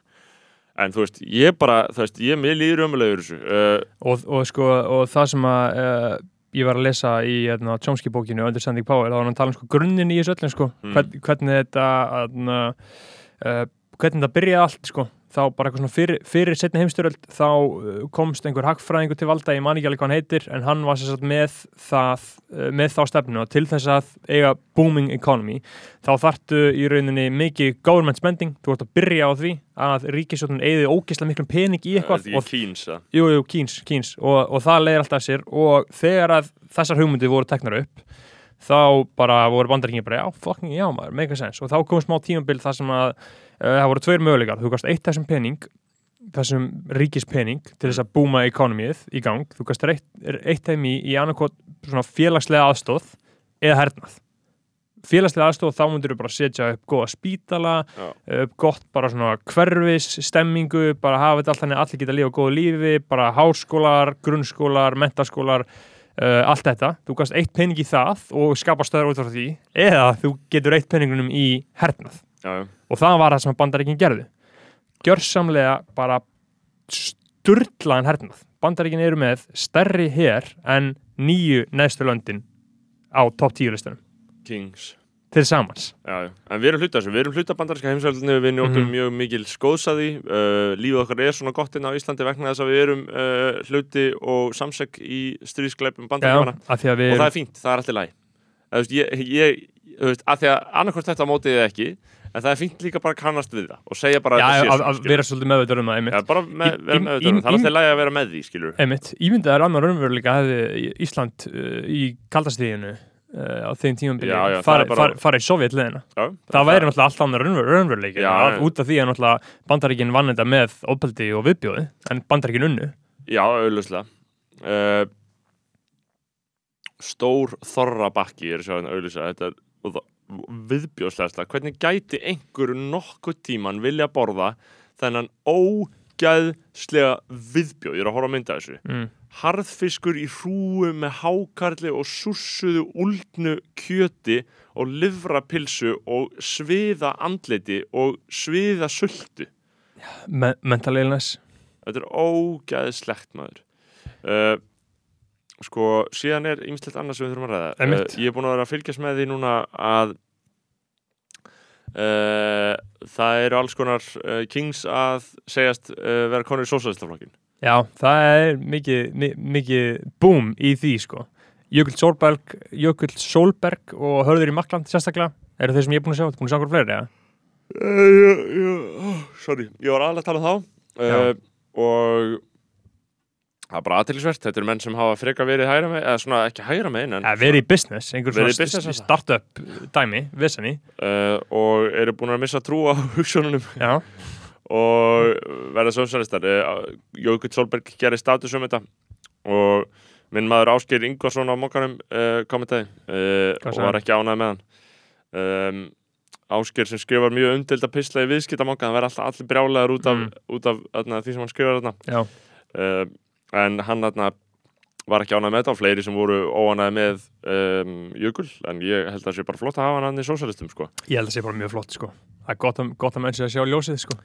Speaker 3: En þú veist, ég bara, þú veist, ég mér líður ömulegur þessu. Uh,
Speaker 2: og, og sko, og það sem að uh, ég var að lesa í hérna, Chomsky bókinu Understanding Power, þá var hann að tala um sko grunninn í þessu öllum sko,
Speaker 3: Mm.
Speaker 2: hvern, hvernig þetta hérna, uh, hvernig þetta byrjaði allt sko, þá bara eitthvað svona fyrir, fyrir setni heimstyröld, þá uh, komst einhver hagfræðingur til valda, ég man ekki alveg hvað hann heitir en hann var sér satt með það uh, með þá stefnu og til þess að eiga booming economy, þá þarftu í rauninni mikið government spending þú ert að byrja á því að ríkisjóttin eigði ógeðslega miklum pening í eitthvað
Speaker 3: er
Speaker 2: og
Speaker 3: að
Speaker 2: Jú, jú, Keynes, Keynes og, og það leiðir alltaf af sér og þegar að þessar hugmyndir voru teknar upp þá bara voru bandaríkingir bara já, fucking já maður, make a sense. Og þá kom smá tímabil þar sem að uh, það voru tveir möguleikar, þú gast eitt þessum pening þessum ríkispening til þess að búma ekonomið í gang. Þú gast eitt, eitt þeim í, í annarkot svona félagslega aðstóð eða hernað. Félagslega aðstóð þá myndir þú bara setja upp góða spítala
Speaker 3: Já.
Speaker 2: upp gott bara svona hverfis stemmingu, bara hafa þetta allt þannig að allir geta að lifa góðu lífi, bara háskólar grunnskólar, mentaskólar uh, allt þetta, þú gast eitt pening í það og skapa stöður út frá því. Eða þú getur eitt peningunum í hernað.
Speaker 3: Já, já.
Speaker 2: og það var það sem bandaríkin gerðu. Gjörsamlega bara sturlaðan hernað. Bandaríkin eru með stærri her en nýju neðstu löndin á topp tíu listunum.
Speaker 3: Kings
Speaker 2: til samans.
Speaker 3: Já, en við erum hluta þessu, við erum hluta bandarinska heimsveldinu, við njóttum
Speaker 2: Mhm.
Speaker 3: mjög mikil skóðsaði, uh, lífið okkar er svona gott inn á Íslandi vegna þess að við erum uh, hluti og samsek í stríðskleipum
Speaker 2: að við
Speaker 3: og það
Speaker 2: erum
Speaker 3: er fínt, það er alltaf læg Þú veist, ég, ég, þú veist, að því að annarkvært þetta mótið eða ekki, en það er fínt líka bara að kannast við það og segja bara
Speaker 2: já,
Speaker 3: að þetta sé
Speaker 2: að, að vera svolítið meðveitur um það í-
Speaker 3: þetta, það. Er alltaf læg að vera með því,
Speaker 2: ímyndað er annar raunveruleika Ísland uh, í kaldastíðinu á þeim tímabili
Speaker 3: Já, já, það
Speaker 2: farið
Speaker 3: er bara-
Speaker 2: far, fari í sovjetleðina
Speaker 3: Já,
Speaker 2: það væri náttúrulega allt annar raunver, raunveruleika
Speaker 3: Já,
Speaker 2: að,
Speaker 3: já.
Speaker 2: út af því að náttúrulega bandaríkin vann þetta með ópældi og viðbjóði en bandaríkin unnu.
Speaker 3: Já, auðvitað uh, Stór þorra bakki er er og það- viðbjóðslegasta. Hvernig gæti einhver nokkuð tíman vilja borða þennan ógæðslega viðbjóð, ég er að horfa að mynda þessu.
Speaker 2: Mm.
Speaker 3: Harðfiskur í hrúu með hákarli og sússuðu úldnu kjöti og livrapilsu og sviða andliti og sviða sultu.
Speaker 2: Me mental illness.
Speaker 3: Þetta er ógæðslegt maður. Uh, Sko, síðan er ýmislegt annað sem við þurfum að ræða.
Speaker 2: Einmitt.
Speaker 3: Ég er búin að vera að fylgjast með því núna að uh, það eru alls konar uh, kings að segjast uh, vera konur í sósælistaflokkin
Speaker 2: Já, það er mikið, mi mikið boom í því sko. Jökull Solberg, Jökull Solberg og Hörður í Makland sérstaklega eru þeir sem ég er búin að sjá, þú búin að sjá okkur fleiri, ja?
Speaker 3: uh, Sorry, ég var aðlega að tala um þá. Uh, og það er bara aðtilsvert, þetta eru menn sem hafa freka verið hægra með, eða svona ekki hægra með en,
Speaker 2: ja, verið í business, einhver
Speaker 3: Verið í
Speaker 2: svona startup dæmi, vissinni
Speaker 3: uh, og eru búin að missa trú á [laughs] hugsununum.
Speaker 2: Já,
Speaker 3: og verða sósalistar uh, Jókull Solberg gerir status um þetta og minn maður Ásgeir Ingvarsson á mokkanum uh, kommentaði uh,
Speaker 2: Hvað
Speaker 3: og var ekki ánægð með hann. Um, Ásgeir sem skrifar mjög umdelda pisla í viðskiptamokka hann verður alltaf allir brjálæður út af,
Speaker 2: Mm.
Speaker 3: út af öðna, því sem hann skrifar uh, en hann þarna var ekki ánægð með þetta og fleiri sem voru óánægð með um, Jökul en ég held að það sé bara flott að hafa hann í sósalistum sko.
Speaker 2: ég held að það sé bara mjög flott sko. Það er gott að, gott að menn sé að sjá ljósið sko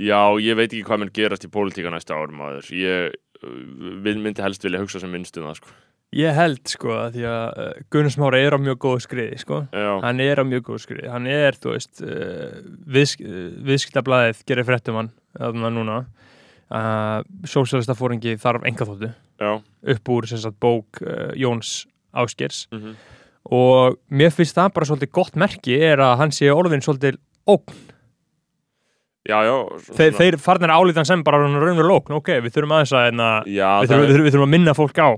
Speaker 3: Já, ég veit ekki hvað mun gerast í pólitíka næsta árum aður ég uh, myndi helst vilja hugsa sem minnst um það sko.
Speaker 2: ég held sko að því að uh, Gunnar Smári er á mjög góðu skriði sko.
Speaker 3: Já,
Speaker 2: hann er á mjög góðu skriði. Hann er, þú veist uh, viðsk, viðskiptablaðið gerir fréttum hann þarna núna. Uh, sósjálista fóringi þarf enga þóttu.
Speaker 3: Já.
Speaker 2: Upp úr sem sagt bók Jóns Áskers
Speaker 3: mm
Speaker 2: og mér finnst það bara svolítið gott merki er að hann sé orðin svolítið ógn
Speaker 3: Já, já
Speaker 2: þeir, þeir farnir álítan sem bara raunverulega ógn ok, við þurfum aðeins að hérna,
Speaker 3: Já,
Speaker 2: við, þurfum, við, þurfum, að minna fólk á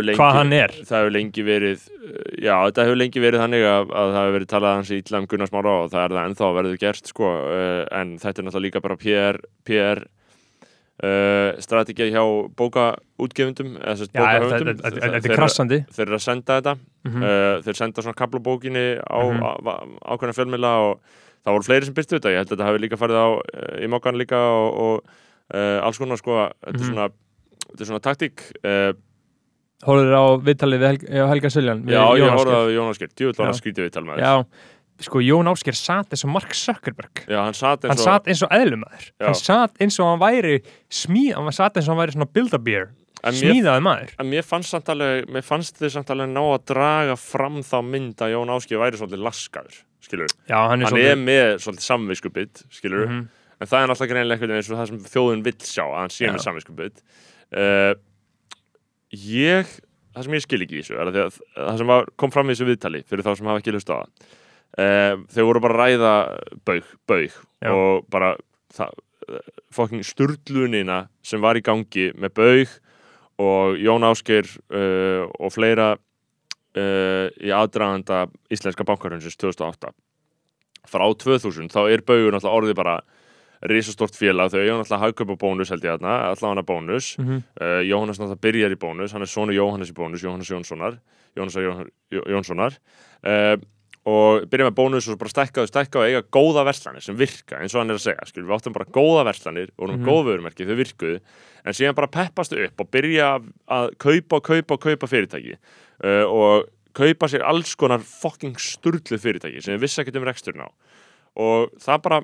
Speaker 3: lengi
Speaker 2: hvað hann er.
Speaker 3: Það hefur lengi verið Já, þetta hefur lengi verið þannig að, að það hefur verið talað hans ítla um Gunnar Smára og það er það ennþá verður gert sko, uh, en þetta er náttúrulega líka bara PR, PR uh, strategið hjá bókaútgefundum eða bókahöfundum. Þeir-
Speaker 2: er krassandi.
Speaker 3: þeir eru að senda þetta.
Speaker 2: Mm
Speaker 3: uh, þeir senda svona kaplabókinni á mm ákveðna fjölmila og það voru fleiri sem byrstu þetta, ég held að þetta hafi líka farið á uh, í mokkan líka og, og uh, alls konar sko, þetta er
Speaker 2: Mhm.
Speaker 3: svona þetta er svona taktík uh,
Speaker 2: Hóruður á viðtalið við Helga, Helga Siljan við
Speaker 3: já, ég
Speaker 2: Ásgeir.
Speaker 3: á Jón Ásker, djúvill var að skrítið við talmaður
Speaker 2: Já, sko Jón Ásker satt eins og Mark Zuckerberg.
Speaker 3: Já, hann satt
Speaker 2: hann
Speaker 3: eins og
Speaker 2: satt eins og eðlumæður hann satt eins og hann væri smíð, hann satt eins og hann væri svona build-a-beer smíðaði maður.
Speaker 3: en mér fannst samt alveg mér fannst þið samt alveg ná að draga fram þá mynd að Jón Ásker væri svolítið laskaður skilur,
Speaker 2: Já, hann er
Speaker 3: hann er með svolítið samviskubit skilur,
Speaker 2: Mhm.
Speaker 3: en það er náttúrulega greinlega eins og það sem þjóðun vill sjá að hann sé
Speaker 2: Já.
Speaker 3: með samviskubit uh, ég það sem ég skil ekki í þessu að að það sem var, kom fram í þessu viðtali fyrir þá sem hafa ekki hlust á það uh, þau voru bara að ræða baug, baug og bara fokking sturlunina sem var í gangi með baug og Jón Ásgeir uh, og fleira uh, í aðdraganda íslenska bankarhundsins 2008 frá 2000 þá er baugur náttúrulega orðið bara risastort félag, þau eiga náttúrulega hagkaupa bónus held ég þarna, allavega bónus
Speaker 2: Mhm.
Speaker 3: uh, Jóhannes náttúrulega byrjar í bónus. Hann er sonu Jóhannes í bónus, Jóhannes Jónssonar Jóhannes Jón, Jónssonar. Uh, og byrja með bónus og bara stækka og stækka og eiga góða verslanir sem virka eins og hann er að segja, skilur, við áttum bara góða verslanir og
Speaker 2: Mhm.
Speaker 3: mm. góð vörumerki, þau virkuðu. En síðan bara peppastu upp og byrja að kaupa og kaupa og kaupa fyrirtæki uh, og kaupa sér alls konar fucking sturlu fyrirtæki sem við vissi ekkert um reksturinn á og það bara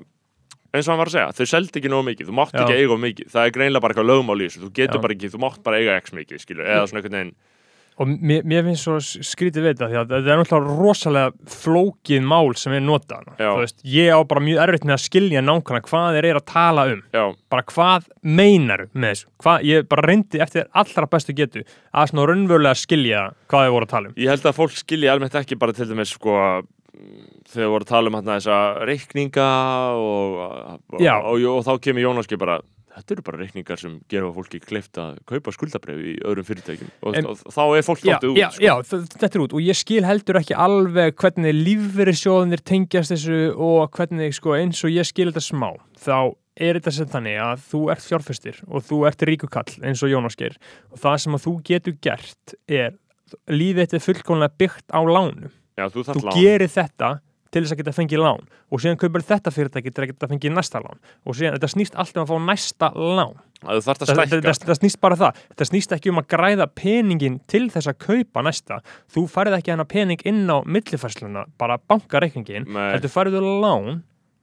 Speaker 3: eins og hann var að segja, þau seldi ekki nógu mikið þú mátt
Speaker 2: Já.
Speaker 3: ekki eiga mikið, það er greinlega bara eitthvað lögmál í þessu, þú getur
Speaker 2: Já.
Speaker 3: bara ekki, þú mátt bara eiga x mikið, skilur, eða svona einhvern veginn
Speaker 2: og mér, mér finnst svo skrítið við þetta því að þetta er náttúrulega rosalega flókið mál sem er notað
Speaker 3: Já.
Speaker 2: Þú veist, ég á bara mjög erfitt með að skilja nákvæmlega hvað þeir eru að tala um.
Speaker 3: Já,
Speaker 2: bara hvað meinar með þessu? Hvað, ég bara reyndi eftir allra bestu getu að svona raunverulega skilja hvað þeir voru að tala um.
Speaker 3: Ég held að fólk skilji almennt ekki bara til dæmis sko þegar við vorum að tala um hérna þessa reikninga og, og, og, og, þá kemur Jónaski bara þetta eru bara reikningar sem gera fólki kleift að kaupa skuldabref í öðrum fyrirtækjum. Og,
Speaker 2: En-
Speaker 3: og, þá er fólk
Speaker 2: já,
Speaker 3: dóttið út
Speaker 2: já,
Speaker 3: sko.
Speaker 2: já, þetta er út. Og ég skil heldur ekki alveg hvernig lífverðisjóðinir tengjast þessu og hvernig sko, eins og ég skil þetta smá þá er þetta sem þannig að þú ert fjárfestir og þú ert ríkukall eins og Jónaskeir og það sem að þú getur gert er lífið þetta fullkomlega byggt á lánum.
Speaker 3: Já, þú
Speaker 2: þú gerir þetta til þess að geta fengið lán. Og síðan kaupir þetta fyrirtæki til að geta fengið næsta lán. Og síðan þetta snýst alltaf um að fá næsta lán. Það,
Speaker 3: stækka.
Speaker 2: það, það snýst bara það. Það snýst ekki um að græða peningin til þess að kaupa næsta. Þú farið ekki hana pening inn á millifærsluna bara bankareikningin heldur farið þú lán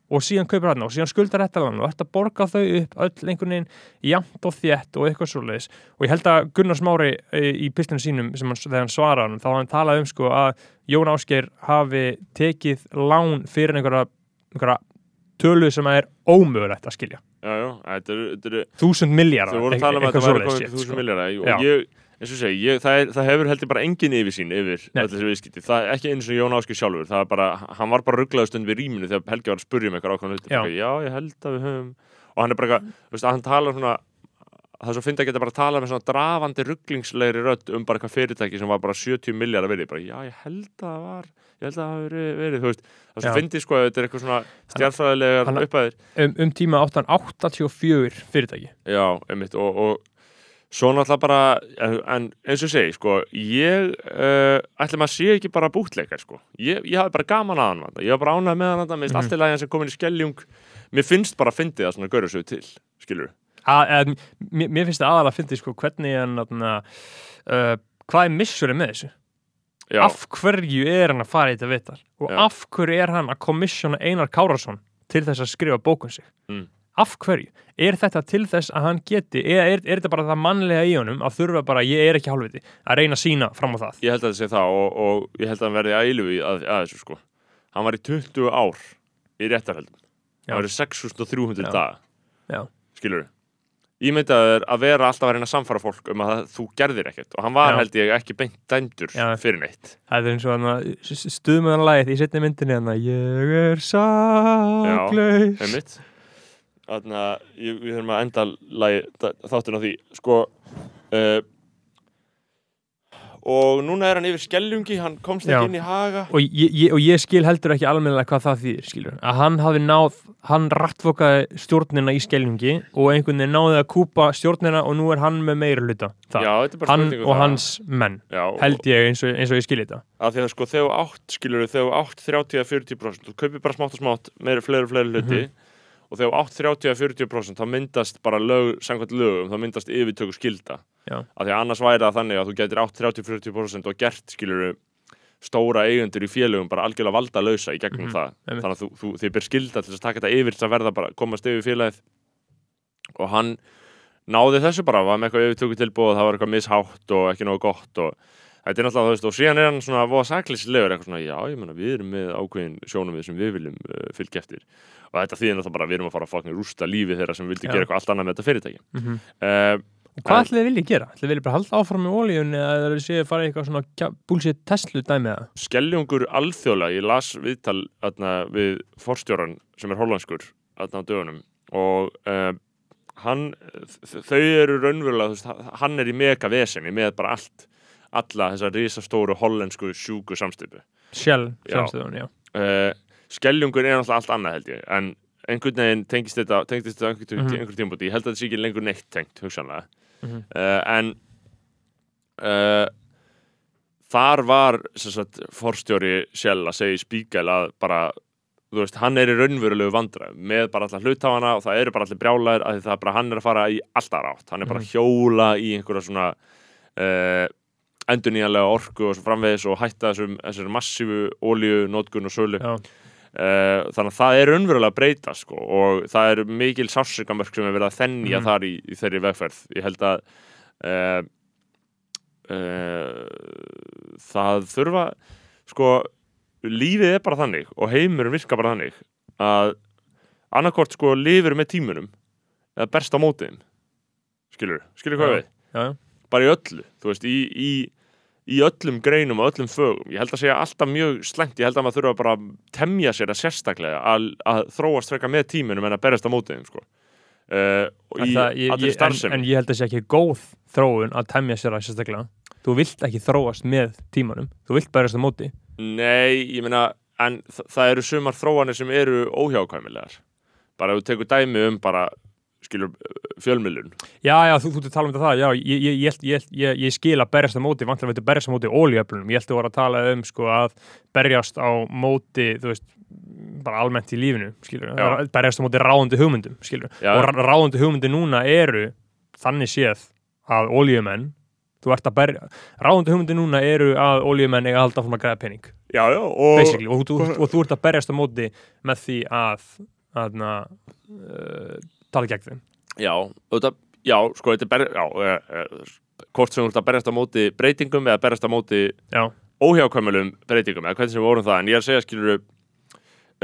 Speaker 2: og síðan kaupir hann og síðan skuldar þetta lán og ert að borga þau upp öll einhvern veginn jafnt og þétt og eitthvað svoleiðis. Og ég held að Gunnar Smári eh, í pistunum sínum hann, þegar hann svaraði hann þá hann talað um sko að Jón Ásgeir hafi tekið lán fyrir einhverja, einhverja tölu sem er ómögulegt að skilja.
Speaker 3: Þetta þetta
Speaker 2: þúsund miljardar
Speaker 3: þau voru að tala um að þetta væri komið þúsund
Speaker 2: sko.
Speaker 3: miljardar og ég, eins og segi, ég, það, er, það hefur heldur bara engin yfirsýn yfir
Speaker 2: Nei.
Speaker 3: öll þessi viðskipti, það er ekki eins og Jón Áskir sjálfur það er bara, hann var bara rugglaður stund við rýminu þegar Helgi var að spurja um eitthvað ákvæmlega Já. já. ég held að við höfum og hann er bara, eitthvað, þú veist, að hann talar svona það er svo fyndi að geta bara að tala með svona drafandi rugglingslegri rödd um bara eitthvað fyrirtæki sem var bara 70 miljardar verið bara, já, ég held að var ég held að það hafi verið, þú veist það er svo
Speaker 2: Já.
Speaker 3: fyndi sko, að þetta er eitthvað svona stjarfræðilegar
Speaker 2: Hann-
Speaker 3: upphæðir
Speaker 2: um, um tíma áttan 84 fyrirtæki
Speaker 3: Já, einmitt og, og svo náttúrulega bara en, en eins og segi, sko ég uh, ætla maður að sé ekki bara bútleikar sko, ég, ég hafi bara gaman að hann ég hafi bara ánægð með hann, mér finnst
Speaker 2: Mhm.
Speaker 3: allt í lagi hann sem komin í skelljung. Mér finnst bara að fyndi það svona görur svo til skilur
Speaker 2: að, að, mér, mér finnst það aðalega að fyndi sko, hvernig hann uh, hvað er missurinn með þessu?
Speaker 3: Já,
Speaker 2: af hverju er hann að fara í þetta vital og
Speaker 3: Já.
Speaker 2: af hverju er hann að komissjóna Einar Kárasson til þess að skrifa bókun sig?
Speaker 3: Mm.
Speaker 2: Af hverju, er þetta til þess að hann geti, eða er, er þetta bara það mannlega í honum að þurfa bara, ég er ekki hálfviti að reyna að sína fram á það?
Speaker 3: Ég held að það sé það og, og ég held að hann verði eilu í að, að þessu sko. Hann var í 20 ár í réttarhaldum var í 6300
Speaker 2: Já.
Speaker 3: daga.
Speaker 2: Já.
Speaker 3: skilur ég myndi að þér að vera alltaf að reyna að samfara fólk um að það, þú gerðir ekkert og hann var
Speaker 2: Já.
Speaker 3: held ég ekki beint dæmdur
Speaker 2: Já.
Speaker 3: fyrir neitt.
Speaker 2: Það er eins og stuðmöðanlægið í setni myndinni hann að ég er saklaus.
Speaker 3: einmitt þannig að við þurfum að enda lagi, þátturinn á því. Sko uh, og núna er hann yfir skelljungi hann komst
Speaker 2: Já.
Speaker 3: ekki inn í haga.
Speaker 2: Og ég, ég, og ég skil heldur ekki almennilega hvað það þýðir skilur, að hann hafi náð hann rattfokaði stjórnina í skelljungi og einhvern veginn náði að kúpa stjórnina og nú er hann með meira hluta.
Speaker 3: Já,
Speaker 2: hann
Speaker 3: um
Speaker 2: og
Speaker 3: það.
Speaker 2: hans menn
Speaker 3: Já,
Speaker 2: held ég eins og, eins og ég skil þetta.
Speaker 3: Að því að sko þegar átt skilur þegar átt 30-40% þú kaupir bara smátt og smátt meira fleiri og fleiri hluti og þegar átt 30-40% þá myndast bara lög, samkvæmt lögum þá myndast yfirtöku skilda
Speaker 2: Já.
Speaker 3: að því að annars væri það þannig að þú getur átt 30-40% og gert skilur stóra eigendur í félögum bara algjörlega valda lausa í gegnum
Speaker 2: Mhm,
Speaker 3: það
Speaker 2: einmitt.
Speaker 3: þannig að þú, þú, þið ber skilda til þess að taka þetta yfir til að verða bara, komast yfir félagið og hann náði þessu bara, var með eitthvað yfirtöku tilbúið það var eitthvað mishátt og ekki nógu gott og þetta er náttúrulega, þú veist, og síðan er hann svona voða sakleyslegur, eitthvað svona, já, ég menna við erum með ákveðin sjónum sem við viljum uh, fylgja eftir og þetta þýðir náttúrulega bara, við erum að fara að fokkin rústa lífi þeirra sem vildi
Speaker 2: Já.
Speaker 3: gera eitthvað allt annað með þetta fyrirtæki
Speaker 2: mm -hmm.
Speaker 3: uh,
Speaker 2: hvað ætlaði þið viljið gera? ætlaði þið viljið bara halda áfram með ólíun eða það er séð að fara í eitthvað svona kja- bullshit Tesla dæmi eða
Speaker 3: Skelljungur alþjóðlega, ég las viðtal atna, við forstjóran sem er holandskur atna, á dögunum og uh, hann, þau eru raunverulega, veist, hann er í mega veseni með bara allt alla þessar risastóru hollensku sjúku samstöpu
Speaker 2: Shell,
Speaker 3: Já.
Speaker 2: sjálfstöðun, já
Speaker 3: uh, Skelljungur er náttúrulega allt annað held ég en einhvern veginn tengist þetta tengist þetta einhvern,
Speaker 2: Mhm.
Speaker 3: mm einhvern tímpúti, ég held að þetta sé ekki lengur neitt tengt hugsanlega
Speaker 2: Mhm.
Speaker 3: uh, en uh, þar var sagt, forstjóri sjálf að segja í spíkæl að bara þú veist, hann er í raunverulegu vandra með bara allar hlutáfana og það eru bara allir brjálæðir að það bara hann er að fara í alltaf rátt hann er bara að hjóla í einhverja svona uh, endurnýjanlega orku og framvegis og hætta þessum, þessum massífu ólíu, nótkun og sölu
Speaker 2: Já.
Speaker 3: Uh, þannig að það er raunverulega að breyta sko, og það er mikil sársökamörk sem er verið að þennja
Speaker 2: Mhm.
Speaker 3: þar í, í þeirri vegferð ég held að uh, uh, það þurfa sko, lífið er bara þannig og heimurinn virkar bara þannig að annarkvort sko lifir með tímunum eða berst á mótiðum skilur, skilur hvað
Speaker 2: Já.
Speaker 3: við
Speaker 2: Já, já.
Speaker 3: bara í öllu, þú veist, í, í, í öllum greinum og öllum fögum. Ég held að segja alltaf mjög slengt, ég held að maður þurfa bara að temja sér að sérstaklega að, að þróast freka með tíminum en að berjast á mótiðum sko. uh, í allir
Speaker 2: ég- en,
Speaker 3: starfsemi.
Speaker 2: en ég held að það sé ekki góð þróun að temja sér að sérstaklega. Þú vilt ekki þróast með tímanum. Þú vilt bærast á móti.
Speaker 3: Nei, ég meina, en það eru sumar þróanir sem eru óhjákvæmilegar. Bara ef þú tekur dæmi um bara skilur fjölmiðlun
Speaker 2: já, já, þú, þú ert að tala um þetta það já, ég, ég, ég, ég, skil að berjast á móti vantilega veitur berjast á móti ólíöflunum ég held að voru að tala um sko að berjast á móti, þú veist bara almennt í lífinu, skilur
Speaker 3: Já.
Speaker 2: berjast á móti ráðandi hugmyndum, skilur
Speaker 3: Já.
Speaker 2: og rá- ráðandi hugmyndi núna eru þannig séð að ólíumenn þú ert að berja, ráðandi hugmyndi núna eru að ólíumenn eiga að halda áfram að græða pening
Speaker 3: Já, já, og
Speaker 2: basically, og, þú, og þú ert að berjast á móti með því að, að uh, tala gegn þeim.
Speaker 3: Já, þetta, já, sko, þetta er ber, já, e, e, hvort sem þú ert að berjast á móti breytingum eða berjast á móti
Speaker 2: já,
Speaker 3: óhjákvæmulum breytingum eða hvernig sem við vorum það, en ég er að segja skilur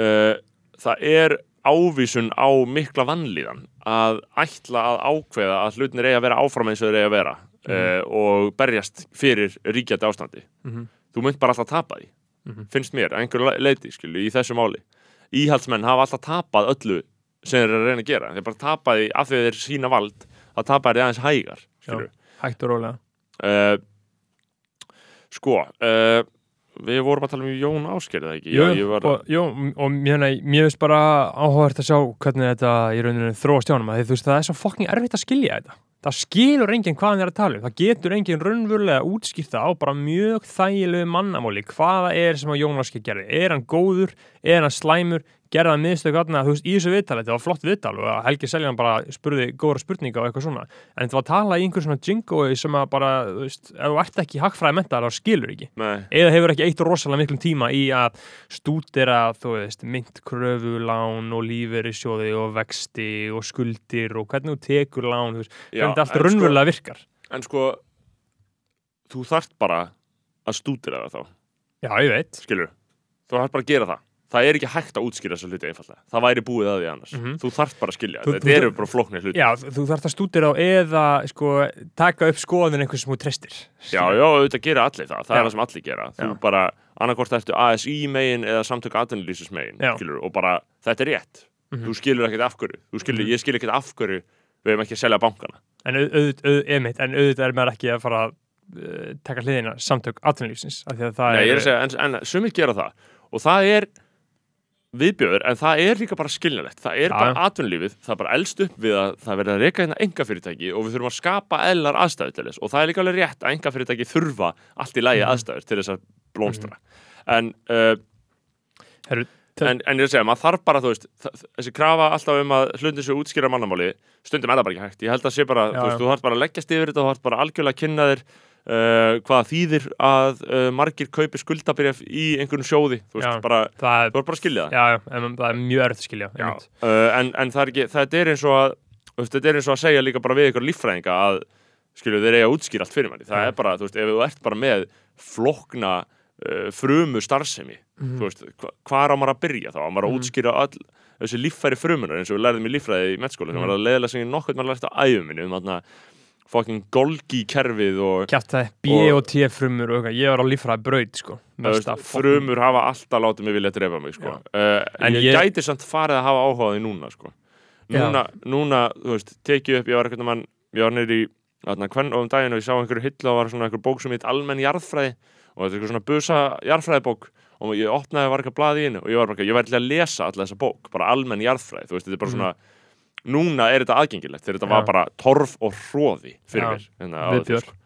Speaker 3: uh, það er ávísun á mikla vannlíðan að ætla að ákveða að hlutinir eigi að vera áfram eins og þeir eigi að vera uh, og berjast fyrir ríkjandi ástandi.
Speaker 2: Mhm.
Speaker 3: þú mynd bara alltaf tapa því
Speaker 2: Mhm.
Speaker 3: finnst mér, að einhverju le- leiti skilu, í þessu máli. Íhaldsmenn hafa alltaf tapað öllu sem þeir eru að reyna að gera. Þeir bara tapa því af því að þeir sína vald það tapar þið aðeins hægar skilur
Speaker 2: hægt og rólega.
Speaker 3: Uh, sko uh, við vorum að tala um Jón ekki?
Speaker 2: Jú,
Speaker 3: Já, var,
Speaker 2: og, og mér, mér finnst bara áhugavert að sjá hvernig þetta í rauninu þróast hjá að veist það er svo fokking erfitt að skilja þetta. Það skilur enginn hvað hann er að tala um. Það getur enginn raunverulega útskýrta á bara mjög þægilegu mannamáli. Hvaða er sem að Jón Ásgeir gerði? Er hann góður, er hann slæmur gerði hann miðstöku aðna, þú veist, í þessu viðtali þetta var flott viðtal og Helgi Seljan bara spurði góðra spurninga og eitthvað svona en þetta var að tala í einhver svona jingoi sem að bara, þú veist, ef þú ert ekki hagfræði mentar þá skilur ekki.
Speaker 3: Nei,
Speaker 2: eða hefur ekki eitt rosalega miklum tíma í að stúdera, þú veist, myndkröfulán og lífeyrissjóði og vexti og skuldir og hvernig þú tekur lán, þú veist, hvernig þetta allt
Speaker 3: en
Speaker 2: raunverulega virkar.
Speaker 3: sko, en sko þú þarft bara að stúdira það þá.
Speaker 2: Já, ég veit.
Speaker 3: skilur, þú þarft bara að gera það það er ekki hægt að útskýra þessa hluti einfallega það væri búið að því annars,
Speaker 2: Mhm.
Speaker 3: þú þarft bara að skilja
Speaker 2: Þú-
Speaker 3: þetta
Speaker 2: þú-
Speaker 3: eru bara flóknir hluti
Speaker 2: Já, þú þarft að stúdera á eða, sko, taka upp skoðin einhvers sem þú tristir.
Speaker 3: já, já, auðvitað gera allir það, það
Speaker 2: Já.
Speaker 3: er það sem allir gera þú
Speaker 2: Já.
Speaker 3: bara, annarkvort ertu ASI megin eða samtök atvinnulýsus megin skilur, og bara, þetta er rétt
Speaker 2: Mhm.
Speaker 3: þú skilur ekkert af hverju, þú skilur,
Speaker 2: Mhm.
Speaker 3: ég skilur ekkert af hverju við hefum ekki að selja bankana
Speaker 2: En auðvitað, auð, auð, en auðvitað er maður ekki að fara að taka hliðina samtök atvinnulífsins, af því að það
Speaker 3: Nei, ég að segja, en, en sumir gera það og það er viðbjöður en það er líka bara skiljanlegt. Það er
Speaker 2: Já,
Speaker 3: bara atvinnulífið, það er bara elst upp við að það verður að reyka hérna enga fyrirtæki og við þurfum að skapa eðlar aðstæður til þess. Og það er líka alveg rétt að enga fyrirtæki þurfa allt í lægi
Speaker 2: Mhm.
Speaker 3: aðstæður til þess að blómstra. En, uh,
Speaker 2: Herru, það-
Speaker 3: en, en ég er að segja, maður þarf bara veist, þessi krafa alltaf um að hlutin sér útskýra mannamáli, stundum er það bara ekki hægt. Ég held að sé bara,
Speaker 2: Já,
Speaker 3: þú veist,
Speaker 2: já.
Speaker 3: þú þarf bara að leggjast yfir þetta þú þarf bara algjörlega að kynna þér uh, hvað þýðir að uh, margir kaupi skuldabrif í einhvern sjóði þú veist,
Speaker 2: Já.
Speaker 3: bara,
Speaker 2: það er,
Speaker 3: þú er bara að skilja það
Speaker 2: já, en það er mjög erfitt að skilja.
Speaker 3: uh, en, en það er ekki, þetta er eins og að þetta er eins og að segja líka bara við ykkur líffræðinga að skilju þeir eiga að útskýra allt fyrir manni það
Speaker 2: Já.
Speaker 3: er bara, þú veist, ef þú ert bara með flokna frumu starfsemi
Speaker 2: Mhm.
Speaker 3: þú veist, hva, hvað á maður að byrja þá á maður að
Speaker 2: Mhm.
Speaker 3: útskýra all þessi líffæri frumunar eins og við lærðum í líffræði í mettskóla sem
Speaker 2: Mhm.
Speaker 3: var að leðilega sem ég nokkuð maður lært á æfuminni um þarna fucking Golgi kerfið og
Speaker 2: Kjátt það, B
Speaker 3: Og-
Speaker 2: og T frumur og eitthvað, ég var á líffræði braut, sko. Mesta fucking-
Speaker 3: frumur hafa alltaf látið mig vilja drefa mig sko. uh,
Speaker 2: En
Speaker 3: ég,
Speaker 2: ég-
Speaker 3: gæti samt farið að hafa áhuga á því núna sko. núna, núna, þú veist, tekið upp ég var eitthvað mann, ég var neyri í þarna, hvern og um daginn og ég sá einhverju hillu og var svona einhver bók sem heit almenn jarðfræði og þetta er eitthvað svona busa jarðfræðibók og ég opnaði og var eitthvað blaði í henni og ég var bara, eitthvað, ég væri að lesa alla þessa bók bara almenn jarðfræði, þú veist, þetta er bara
Speaker 2: Mhm.
Speaker 3: svona núna er þetta aðgengilegt, þegar þetta var
Speaker 2: Já.
Speaker 3: bara torf og hróði fyrir mér hérna,
Speaker 2: Viðbjör.
Speaker 3: fyrr, sko.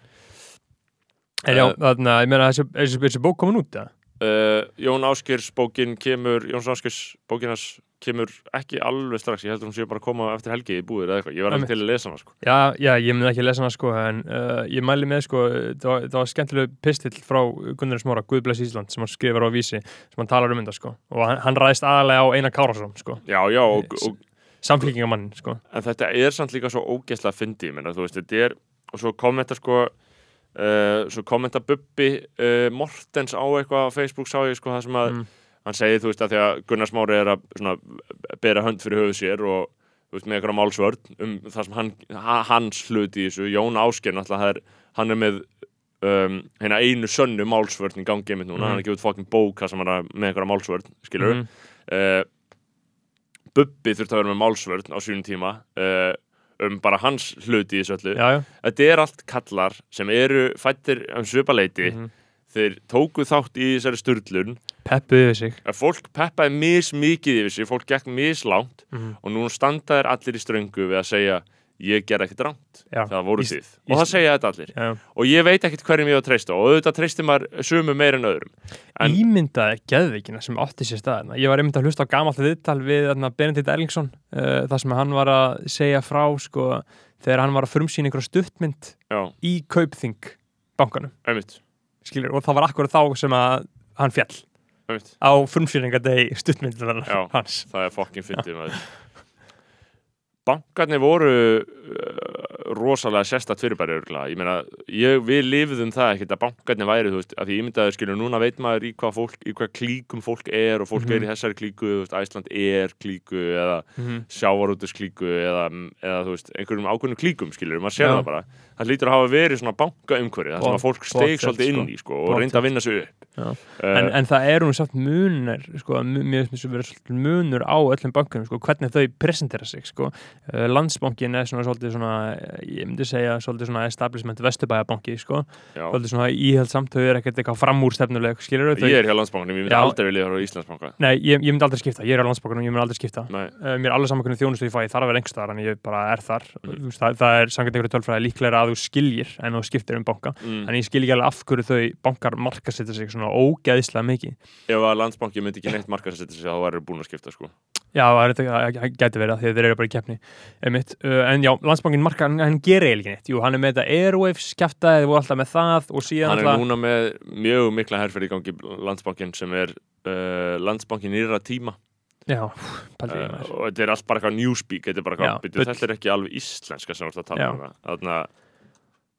Speaker 2: En já,
Speaker 3: Eh,
Speaker 2: þarna, ég meina, þessi, þessi, þessi bók komin út, það?
Speaker 3: Uh, Jón Áskirs bókin kemur Jón Áskirs bókin hans kemur ekki alveg strax, ég heldur hún sé bara að koma eftir helgi í búðir eða eitthvað, ég var
Speaker 2: Einmitt.
Speaker 3: til að lesa hana sko.
Speaker 2: Já, já, ég myndi ekki að lesa hana, sko, en uh, ég mæli með, sko, það var, það var skemmtileg pistill frá Gunnar Smára, Guðbless Ísland, sem hann skrifar á vísi, sem hann talar um þetta, sko, og hann, hann ræðist aðalega á Einar Kárasson, sko,
Speaker 3: Já, já, og, og,
Speaker 2: samfélkingamann, sko.
Speaker 3: en þetta er samt líka svo ógeðslega fyndi, þetta er og svo kommenta sko uh, svo kommenta Bubbi uh, Mortens á eitthvað á Facebook sá ég sko það sem að
Speaker 2: Mm.
Speaker 3: hann segir, þú veist, að því að Gunnar Smári er að svona, bera hönd fyrir höfuð sér og veist, með eitthvað málsvörn um það sem hann, ha- hans hlut í þessu Jón náttúrulega, það er, hann er með um, einu sönnu málsvörn í gangi einmitt núna,
Speaker 2: Mhm.
Speaker 3: hann er út fokkin bók það sem hann er með eitthvað málsvörn, skilur
Speaker 2: Mhm.
Speaker 3: uh, Bubbi þurfti að vera með málsvörn á sínum tíma uh, um bara hans hluti í þessu öllu
Speaker 2: Já, já.
Speaker 3: þetta er allt kallar sem eru fættir um svipaleiti
Speaker 2: Mhm.
Speaker 3: þeir tóku þátt í þessari sturlun
Speaker 2: Peppuðu sig.
Speaker 3: að fólk peppaði mis mikið yfir sig fólk gekk mislánt
Speaker 2: Mhm.
Speaker 3: og nú standa þeir allir í ströngu við að segja ég ger ekkert rámt, það voru þið. og það segja þetta allir.
Speaker 2: Já.
Speaker 3: og ég veit ekkert hverjum ég á að treysta og auðvitað treystir maður sumu meir en öðrum. En-
Speaker 2: Ímyndaði geðveikina sem átti sér staðina. Ég var einmitt að hlusta á gamalt viðtal við Benedikt Erlingsson, uh, þar sem hann var að segja frá, sko, þegar hann var að frumsýna einhverja stuttmynd
Speaker 3: já,
Speaker 2: í Kaupþing bankanum, skilur, og það var akkur þá sem að hann fjall
Speaker 3: einmitt.
Speaker 2: Á frumsýningadegi stuttmyndunar
Speaker 3: Já.
Speaker 2: hans.
Speaker 3: það er fokkin fyndið maður bankarnir voru uh, rosalega sérstætt fyrirbæri örgulega, ég meina, ég, við lifðum það ekkert að bankarnir væri, þú veist, að því ég myndi að skilur, núna veit maður í hvað fólk, í hvað klíkum fólk er og fólk
Speaker 2: Mhm.
Speaker 3: er í þessari klíku, þú veist, Æsland er klíku eða
Speaker 2: Mm -hmm.
Speaker 3: sjávarútus klíku eða, eða þú veist, einhverjum ákveðnum klíkum skilur, maður sér það bara það lítur að hafa verið svona banka umhverju það sem að fólk steig svolítið inn í sko, og reyndi að vinna sig upp. Uh,
Speaker 2: en, en það er nú samt munur sko, þess að vera svolítið munur á öllum bankunum, sko, hvernig þau presentera sig sko. uh, landsbankin er svona svolítið svona, eh, ég myndi segja svolítið svona establishment vesturbæjabanki sko. svolítið svona íhaldsamt, þau eru ekkert eitthvað framúrstefnuleg,
Speaker 3: ég er hjá landsbankanum, ég myndi
Speaker 2: Já.
Speaker 3: aldrei vilja vera á Íslandsbanka.
Speaker 2: Nei, ég, ég myndi aldrei skipta, ég er á landsbankunum, ég myndi aldrei skipta. Uh, mér er alveg saman að. Þú það, það skiljir en þú skiptir um banka,
Speaker 3: mm.
Speaker 2: en ég skil ekki alveg af hverju þau bankar markasetja sig svona ógeðislega mikið.
Speaker 3: Ef að landsbanki myndi ekki neitt marka að setja sig þá væri búin að skipta sko.
Speaker 2: Já, það það það gæti verið að þeir eru bara í keppni. Uh, en já, landsbankin marka, hann, gerir eiginlega neitt, jú, hann er með þetta Airwaves kjaftaði, þið voru alltaf með það og síðan
Speaker 3: hann er núna með mjög mikla herferð í gangi landsbankin sem er uh, landsbankin nýra tíma.
Speaker 2: Já, pældi ég
Speaker 3: uh,
Speaker 2: maður.
Speaker 3: Og þetta er allt bara eitthvað newspeak þetta er bara eitthvað, þetta er ekki alveg íslenska sem þú ert að tala um það þannig að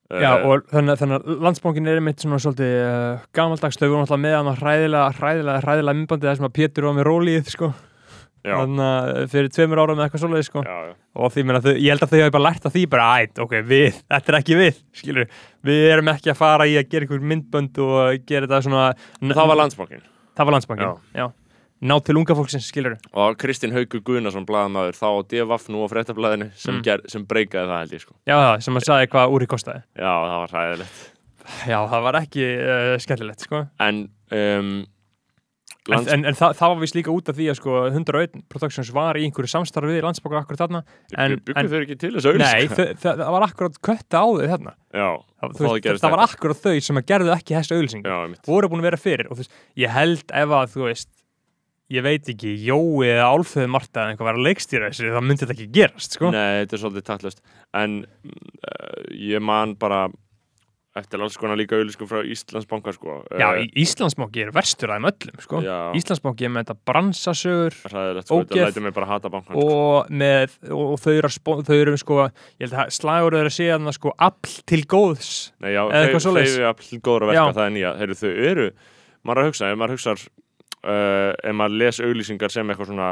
Speaker 2: Já,
Speaker 3: uh,
Speaker 2: og þannig, að- landsbankin er einmitt svona svolítið uh, gamaldags, þau voru alltaf með hann að hræðilega, hræðilega, hræðilega myndbandi þar sem að Pétur var með rólið, sko.
Speaker 3: Já,
Speaker 2: þannig að fyrir tveimur ára með eitthvað svoleiði, sko.
Speaker 3: Já, já.
Speaker 2: og því meina, þau, ég held að þau hafi bara lært að því bara, ætt, ok, við, þetta er ekki við skilur, við erum ekki að fara í að gera einhver myndbönd og gera þetta svona
Speaker 3: það var landsbankin
Speaker 2: það var landsbankin, já, ná til unga fólksins, skilur
Speaker 3: og Kristinn Haugur Guðnason blaðamaður þá á nú á fréttablaðinu sem,
Speaker 2: Mm.
Speaker 3: sem breykaði það held ég sko.
Speaker 2: Já, það, sem að sagði hvað úri kostaði.
Speaker 3: Já, það var hræðilegt.
Speaker 2: Já, það var ekki uh, skemmtilegt, sko.
Speaker 3: En um,
Speaker 2: en,
Speaker 3: lands,
Speaker 2: en, en það, það var vist líka út af því að sko 101 Productions var í einhverju samstarfi við landsbanka akkur þarna en- en-
Speaker 3: þau ekki til þessu
Speaker 2: nei,
Speaker 3: auðlýsingar?
Speaker 2: þau- það, það var akkurat kötta á þau þarna.
Speaker 3: Já,
Speaker 2: það, þú veist, það var
Speaker 3: þetta.
Speaker 2: akkurat þau sem að gerðu ekki þessu auðlýsingu voru búin að vera fyrir og þú veist, ég held ef að þú veist ég veit ekki, Jói eða Álföðu Marta eða einhver var að leikstýra þessu þá myndi þetta ekki gerast, sko
Speaker 3: Nei, þetta er svolítið taktlust En uh, ég man bara eftir alls konar líka auðlýskum frá Íslandsbanka sko.
Speaker 2: Já, í Íslandsbanki er verstur aðeim öllum, sko
Speaker 3: Já.
Speaker 2: Íslandsbanki er með þetta bransasögur
Speaker 3: sko, hata bankan sko.
Speaker 2: og með, og þau eru, þau eru sko, ég held að slagur eru að segja þarna sko, afl til góðs
Speaker 3: Nei, já,
Speaker 2: svoleiðis.
Speaker 3: þeir eru góður að verka,
Speaker 2: Já.
Speaker 3: það er nýja Heyrðu, þau eru, maður að hugsa ef maður hugsar uh, ef maður les auðlýsingar sem eitthvað svona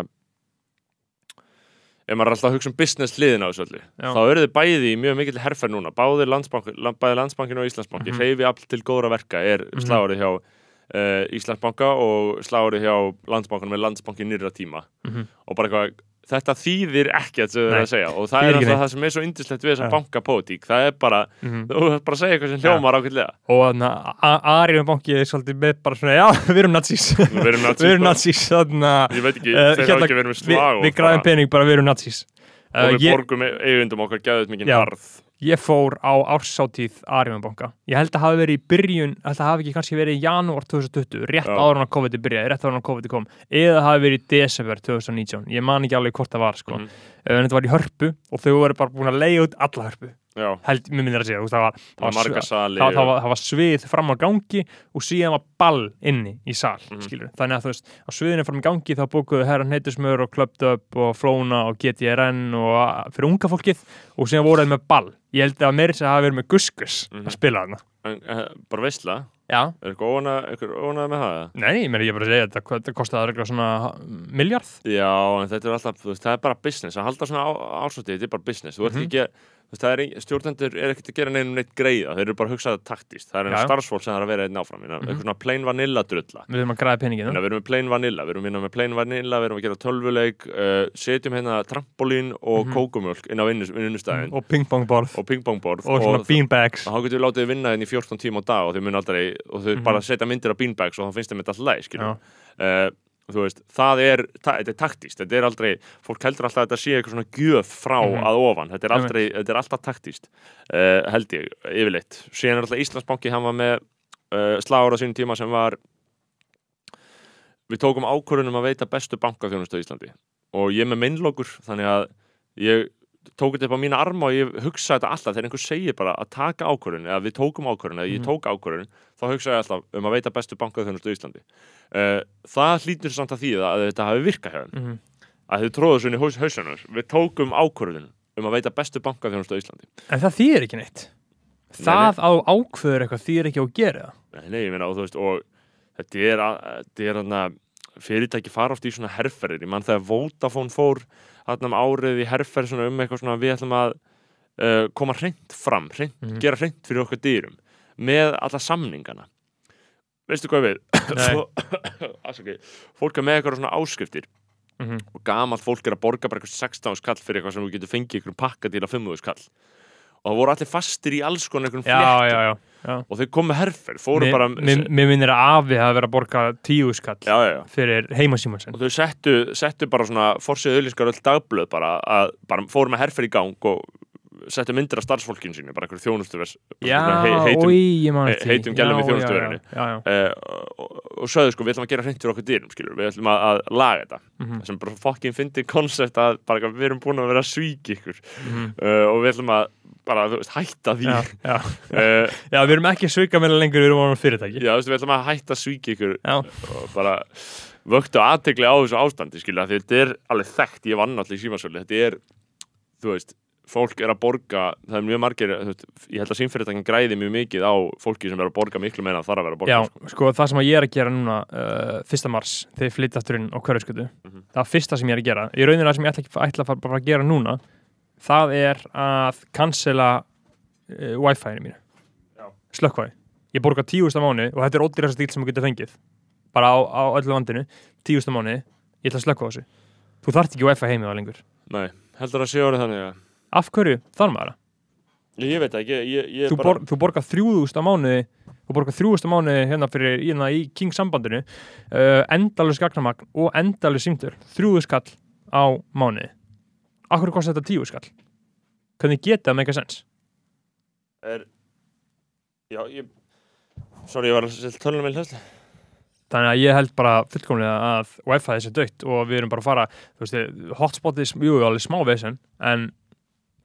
Speaker 3: ef maður er alltaf að hugsa um business hliðin á þessu öllu þá eru þið bæði í mjög mikill herferð núna báði landsbankin, bæði landsbankin og Íslandsbanki mm
Speaker 2: Mhm.
Speaker 3: hreyfi afl til góðra verka er
Speaker 2: Mhm.
Speaker 3: slagurinn hjá uh, Íslandsbanka og slagurinn hjá landsbankan með landsbankin nýrra tíma
Speaker 2: Mhm.
Speaker 3: og bara eitthvað þetta þýðir ekkert sem þau eru
Speaker 2: Nei,
Speaker 3: að segja og það er alltaf það sem er svo indislegt við þessa
Speaker 2: Já.
Speaker 3: bankapótík það er bara,
Speaker 2: Mhm.
Speaker 3: þú ert bara að segja eitthvað sem hljómar ákveðlega
Speaker 2: og þannig að Ariðum banki er svolítið með bara svona, já, við erum nazís.
Speaker 3: Við erum nazís
Speaker 2: við erum nazís þannig að
Speaker 3: Ég veit ekki,
Speaker 2: Eh,
Speaker 3: þeir
Speaker 2: hérna,
Speaker 3: hafa ekki verið með
Speaker 2: við,
Speaker 3: slag
Speaker 2: við græðum pening bara við erum nazís.
Speaker 3: Og
Speaker 2: uh,
Speaker 3: við
Speaker 2: ég,
Speaker 3: borgum eigundum okkar gæðut mikið harð
Speaker 2: ég fór á ársáttíð Ariðanbanka ég held að hafi verið í byrjun held að hafi ekki kannski verið í janúar 2020 rétt
Speaker 3: Já.
Speaker 2: áður en að COVID byrjaði, rétt áður en að COVID kom eða hafi verið í desember 2019 ég man ekki alveg hvort það var sko.
Speaker 3: Mhm.
Speaker 2: en þetta var í hörpu og þau voru bara búin að leiða út alla hörpu held, mér minnir að segja, það var, það var, svið,
Speaker 3: sali
Speaker 2: það, það, var, það var svið fram á gangi og síðan var ball inni í sal
Speaker 3: Mhm.
Speaker 2: skilur, þannig að þú veist, á sviðinu fram í gangi þá bókuðu herran heitusmör og Up og Flóna og GTRN og fyrir unga fólkið og síðan voruð með ball ég held að meiri sem hafi verið með Guskus
Speaker 3: Mhm.
Speaker 2: að spila þarna
Speaker 3: en, uh, Bara veistla,
Speaker 2: Já.
Speaker 3: er eitthvað ónað óna með það?
Speaker 2: Nei, ég er bara að segja þetta, hvað- þetta kostaði regla svona miljard
Speaker 3: Já, en þetta er alltaf, veist, það er bara business að halda svona ársótið, þetta er bara business þú ert
Speaker 2: Mhm.
Speaker 3: ekki að, það er stjórnendur er ekkert að gera neinum neitt greiða, þeir eru bara að hugsa það taktist, það er einn starfsfólk sem það er að vera einn áfram, mm
Speaker 2: Mhm.
Speaker 3: eitthvað svona plain vanilla drulla.
Speaker 2: Við erum að græða peningin
Speaker 3: að við erum með plain vanilla, við erum að með plain vanilla, við erum að gera tölvuleik, uh, setjum hérna trampolín og
Speaker 2: Mhm.
Speaker 3: kókumjölk inn á vinnustæðin.
Speaker 2: Og pingpongborð.
Speaker 3: Og pingpongborð.
Speaker 2: Og svona beanbags.
Speaker 3: Og þá getur við látið þið vinna hérna í 14 tíma á dag og þau mun aldrei, og þau
Speaker 2: Mhm.
Speaker 3: bara setja myndir á beanbags og þá finnst þeim þetta alltaf læg, Uh, þú veist, það er, ta þetta er taktist þetta er aldrei, fólk heldur alltaf að þetta sé eitthvað svona gjöf frá
Speaker 2: Mhm.
Speaker 3: að ofan. Þetta er, aldrei, þetta er alltaf taktist uh, held ég, yfirleitt. Síðan er alltaf Íslandsbanki, hann var með uh, slagur á sínum tíma sem var við tókum ákvörðunum að veita bestu bankaþjónustu á Íslandi. Og ég er með meinlokur þannig að ég tók þetta upp á mína arma og ég hugsa þetta alltaf. Þegar einhver segir bara að taka ákvörðun eða við tókum ákvörðun eða ég
Speaker 2: Mhm.
Speaker 3: tók ákvörðun þá hugsa ég alltaf um að veita bestu bankaþjónustu á Íslandi. Uh, það hlýtur samt að því að þetta hafi virkað hjá þeim.
Speaker 2: Mhm.
Speaker 3: að þau tróðu svo inn í haus, hausunar við tókum ákvörðun um að veita bestu bankaþjónustu á Íslandi.
Speaker 2: En það þýðir ekki neitt. Það á ákveður eitthvað þýðir ekki á að gera
Speaker 3: Nei, nei, meina, og veist, og þetta er, þetta er þarna, fyrirtæki fara oft í svona herferðir, ég mann þegar Vodafone fór þarna um árið í herferð svona um eitthvað svona, við ætlum að uh, koma hreint fram, hreint,
Speaker 2: Mhm.
Speaker 3: gera hreint fyrir okkar dýrum með alla samningana veistu hvað við. [coughs] Afsakið. fólk er með eitthvað svona áskriftir
Speaker 2: Mhm.
Speaker 3: og gamalt fólk er að borga bara eitthvað 16 skall fyrir eitthvað sem þú getur fengið eitthvað pakka til að 5 skall og það voru allir fastir í alls konar
Speaker 2: já,
Speaker 3: fléttum
Speaker 2: já,
Speaker 3: og þeir kom með herfer, fóru
Speaker 2: Mér,
Speaker 3: bara
Speaker 2: mér, mér minnir að afi hafi verið að borga tíu skall
Speaker 3: já,
Speaker 2: fyrir heimasíman
Speaker 3: og þau settu, settu bara svona forsið auðlýskar öll dagblöð bara að bara fóru með herfer í gang og settu myndir af starfsfólkinu sínu bara eitthvað þjónustu
Speaker 2: já,
Speaker 3: heitum, heitum gælum í
Speaker 2: já,
Speaker 3: uh, og, og sögðu sko, við ætlum að gera hreint fyrir okkur dýrum skilur, við ætlum að, að laga þetta.
Speaker 2: Mhm.
Speaker 3: sem bara fokkin fyndi koncept að bara, við erum búin að vera að svíki ykkur.
Speaker 2: Mhm.
Speaker 3: uh, og við ætlum að bara, þú veist, hætta því.
Speaker 2: Já, já.
Speaker 3: uh, [laughs]
Speaker 2: já, við erum ekki svika meðlega lengur, við erum á fyrirtæki.
Speaker 3: Já, þú veist, við ætlum að hætta að svíki ykkur
Speaker 2: já,
Speaker 3: og bara vöktu aðtegli á þessu ástandi skilja, þetta er alveg þekkt, ég vann allir í símasölu þetta er, þú veist fólk er að borga, það er mjög margir veist, ég held að símfyrirtækin græði mjög mikið á fólki sem er að borga miklu meina en þarf að vera að borga.
Speaker 2: Já,
Speaker 3: sko.
Speaker 2: sko það sem að ég er að gera núna uh, fyrsta mars, þegar ég flytti aftur inn á hverjaskötu,
Speaker 3: Mhm.
Speaker 2: það er fyrsta sem ég er að gera. Í rauninni það sem ég ætla, ætla að fara að gera núna það er að cancela uh, wifi-inu mínu. Slökkvæði, ég borga tíusta mánu og þetta er ódýrasta stíl sem þú getur fengið. Bara á, á öllu landinu, tíusta mánu ég ætla að slökkva á þessu. Þú þarft ekki wifi heimið það lengur.
Speaker 3: Nei, heldur að sé orðið þannig að
Speaker 2: af hverju? Þarf maður það?
Speaker 3: Ég, veit ekki, ég, ég,
Speaker 2: þú,
Speaker 3: bara
Speaker 2: bor, þú borgar þrjúðust á mánuði þú borgar þrjúðust á mánuði hérna fyrir hérna í King sambandinu uh, endalus gagnamagn og endalus símtur þrjúðust skall á mánuði. Akkur kostar þetta tíu skall? Hvernig geta það make a sense?
Speaker 3: Er Já, ég Sorry, ég var að tölunum með hlæsli
Speaker 2: þannig að ég held bara fullkomlega að wifi þessi dött og við erum bara að fara þú veist, hotspotið, jú, alveg smá vesen en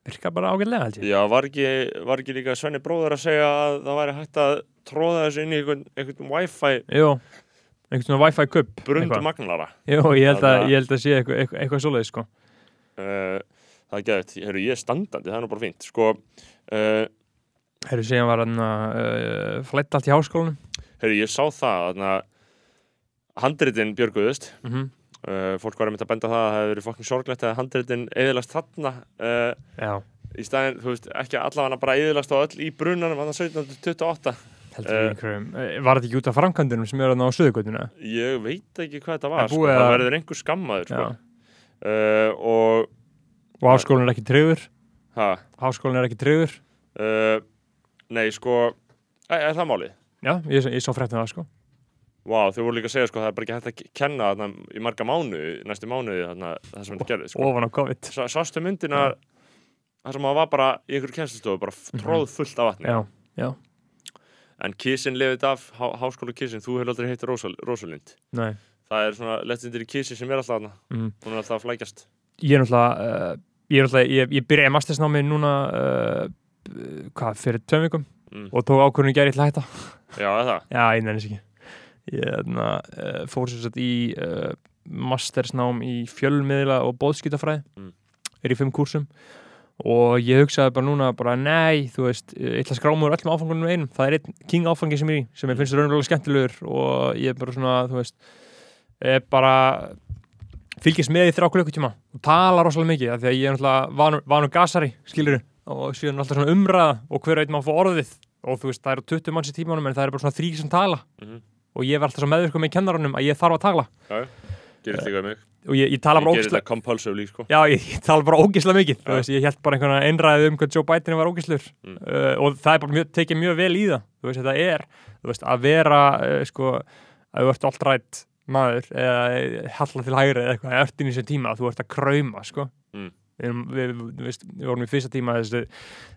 Speaker 2: virka bara ágætlega held ég.
Speaker 3: Já, var ekki, var ekki líka Svenni bróður að segja að það væri hægt að tróða þessu inn í einhvern, einhvern wifi
Speaker 2: Jú, einhvern svona wifi kupp
Speaker 3: brund
Speaker 2: eitthvað.
Speaker 3: magnalara
Speaker 2: Jú, ég held að,
Speaker 3: að-
Speaker 2: ég held að sé eitthvað, eitthvað, eitthvað svoleiðis sko.
Speaker 3: Uh, Það er gæðið, heyrðu, ég er standandi, það er nú bara fínt. Sko, uh,
Speaker 2: Herru, síðan var hann að uh, flætta allt í háskólanum.
Speaker 3: heyrðu, ég sá það að handritin björguðust.
Speaker 2: Mm -hmm.
Speaker 3: Uh, fólk var að mynda að benda það að það hefði verið fokkin sorglegt að handritin eðilast þarna uh, í staðin, þú veist, ekki allavega bara eðilast á öll í brunanum, þannig 1728
Speaker 2: heldur
Speaker 3: Eh,
Speaker 2: uh, einhverjum Var þetta ekki út af framkvæmdunum sem er að ná söðugötuna?
Speaker 3: Ég veit ekki hvað þetta
Speaker 2: Það
Speaker 3: var, sko.
Speaker 2: búið
Speaker 3: það
Speaker 2: að-
Speaker 3: verður einhver skammaður sko. Uh, og
Speaker 2: Og háskólinn er ekki treyður
Speaker 3: ha,
Speaker 2: Háskólinn er ekki treyður
Speaker 3: uh, nei, sko er, er það málið?
Speaker 2: Já, ég, ég svo fréttum það sko
Speaker 3: Vá, þau voru líka að segja sko, það er bara ekki hægt að ke- kenna þarna í marga mánuði, næstu mánuði þarna, það sem þetta gerði sko.
Speaker 2: Ofan á COVID
Speaker 3: Sá, Sástu myndina þar sem maður var bara í einhverju kennslustofu bara
Speaker 2: Mhm.
Speaker 3: tróð fullt af vatni
Speaker 2: Já, já,
Speaker 3: en Kissin lifið af, há, háskóla Kissin þú hefur aldrei heitt Rósal, Rósalind
Speaker 2: nei
Speaker 3: það er svona lettsindir í Kissin sem er alltaf þarna
Speaker 2: mm.
Speaker 3: hún er alltaf að flækjast
Speaker 2: Ég er náttúrulega uh, Ég er náttúrulega, ég, ég byrjaði mastersnámi núna uh, Hvað, fyrir tveim vikum
Speaker 3: mm.
Speaker 2: Og tók ákvörðinu gerði
Speaker 3: Já, það?
Speaker 2: Já, ég nennis ekki fór sér satt í uh, mastersnám í fjölmiðla og bóðskýtafræði
Speaker 3: Mm.
Speaker 2: er í fimm kúrsum og ég hugsaði bara núna bara nei, þú veist, ég ætla að skrá mér öllum áfangunum einum, það er einn king áfangi sem ég sem ég finnst raunverulega skemmtilegur. Og ég er bara svona, þú veist er bara fylgist með í þrjá klukkutíma og tala rosalega mikið því að ég er náttúrulega vanur gasari, skilur og síðan alltaf svona umræða og hver veit maður fá orðið. Og þú veist, það eru 20 manns í tímanum en það eru bara svona þrý sem tala.
Speaker 3: Mhm.
Speaker 2: Og ég var alltaf svo meðvirkum með kennarunum að ég þarf að tala.
Speaker 3: Gerist líka um mig.
Speaker 2: Og ég, ég tala bara
Speaker 3: gerir
Speaker 2: ógislega
Speaker 3: þetta compulsively sko.
Speaker 2: Já, ég, ég tala bara ógislega mikið.
Speaker 3: Já.
Speaker 2: Veist, ég held bara einhverja einræðið um hvað Joe Biden var ógislur
Speaker 3: Mm.
Speaker 2: uh, og það er bara mjög, tekið mjög vel í það. Þú veist, þetta er, veist, að vera uh, sko, að þú ert alltrætt maður eða halla til hægri eða eitthvað, ert inn í þessu tíma þú ert að krauma, sko.
Speaker 3: Mm.
Speaker 2: Erum- við, við, við vorum í fyrsta tíma þessi,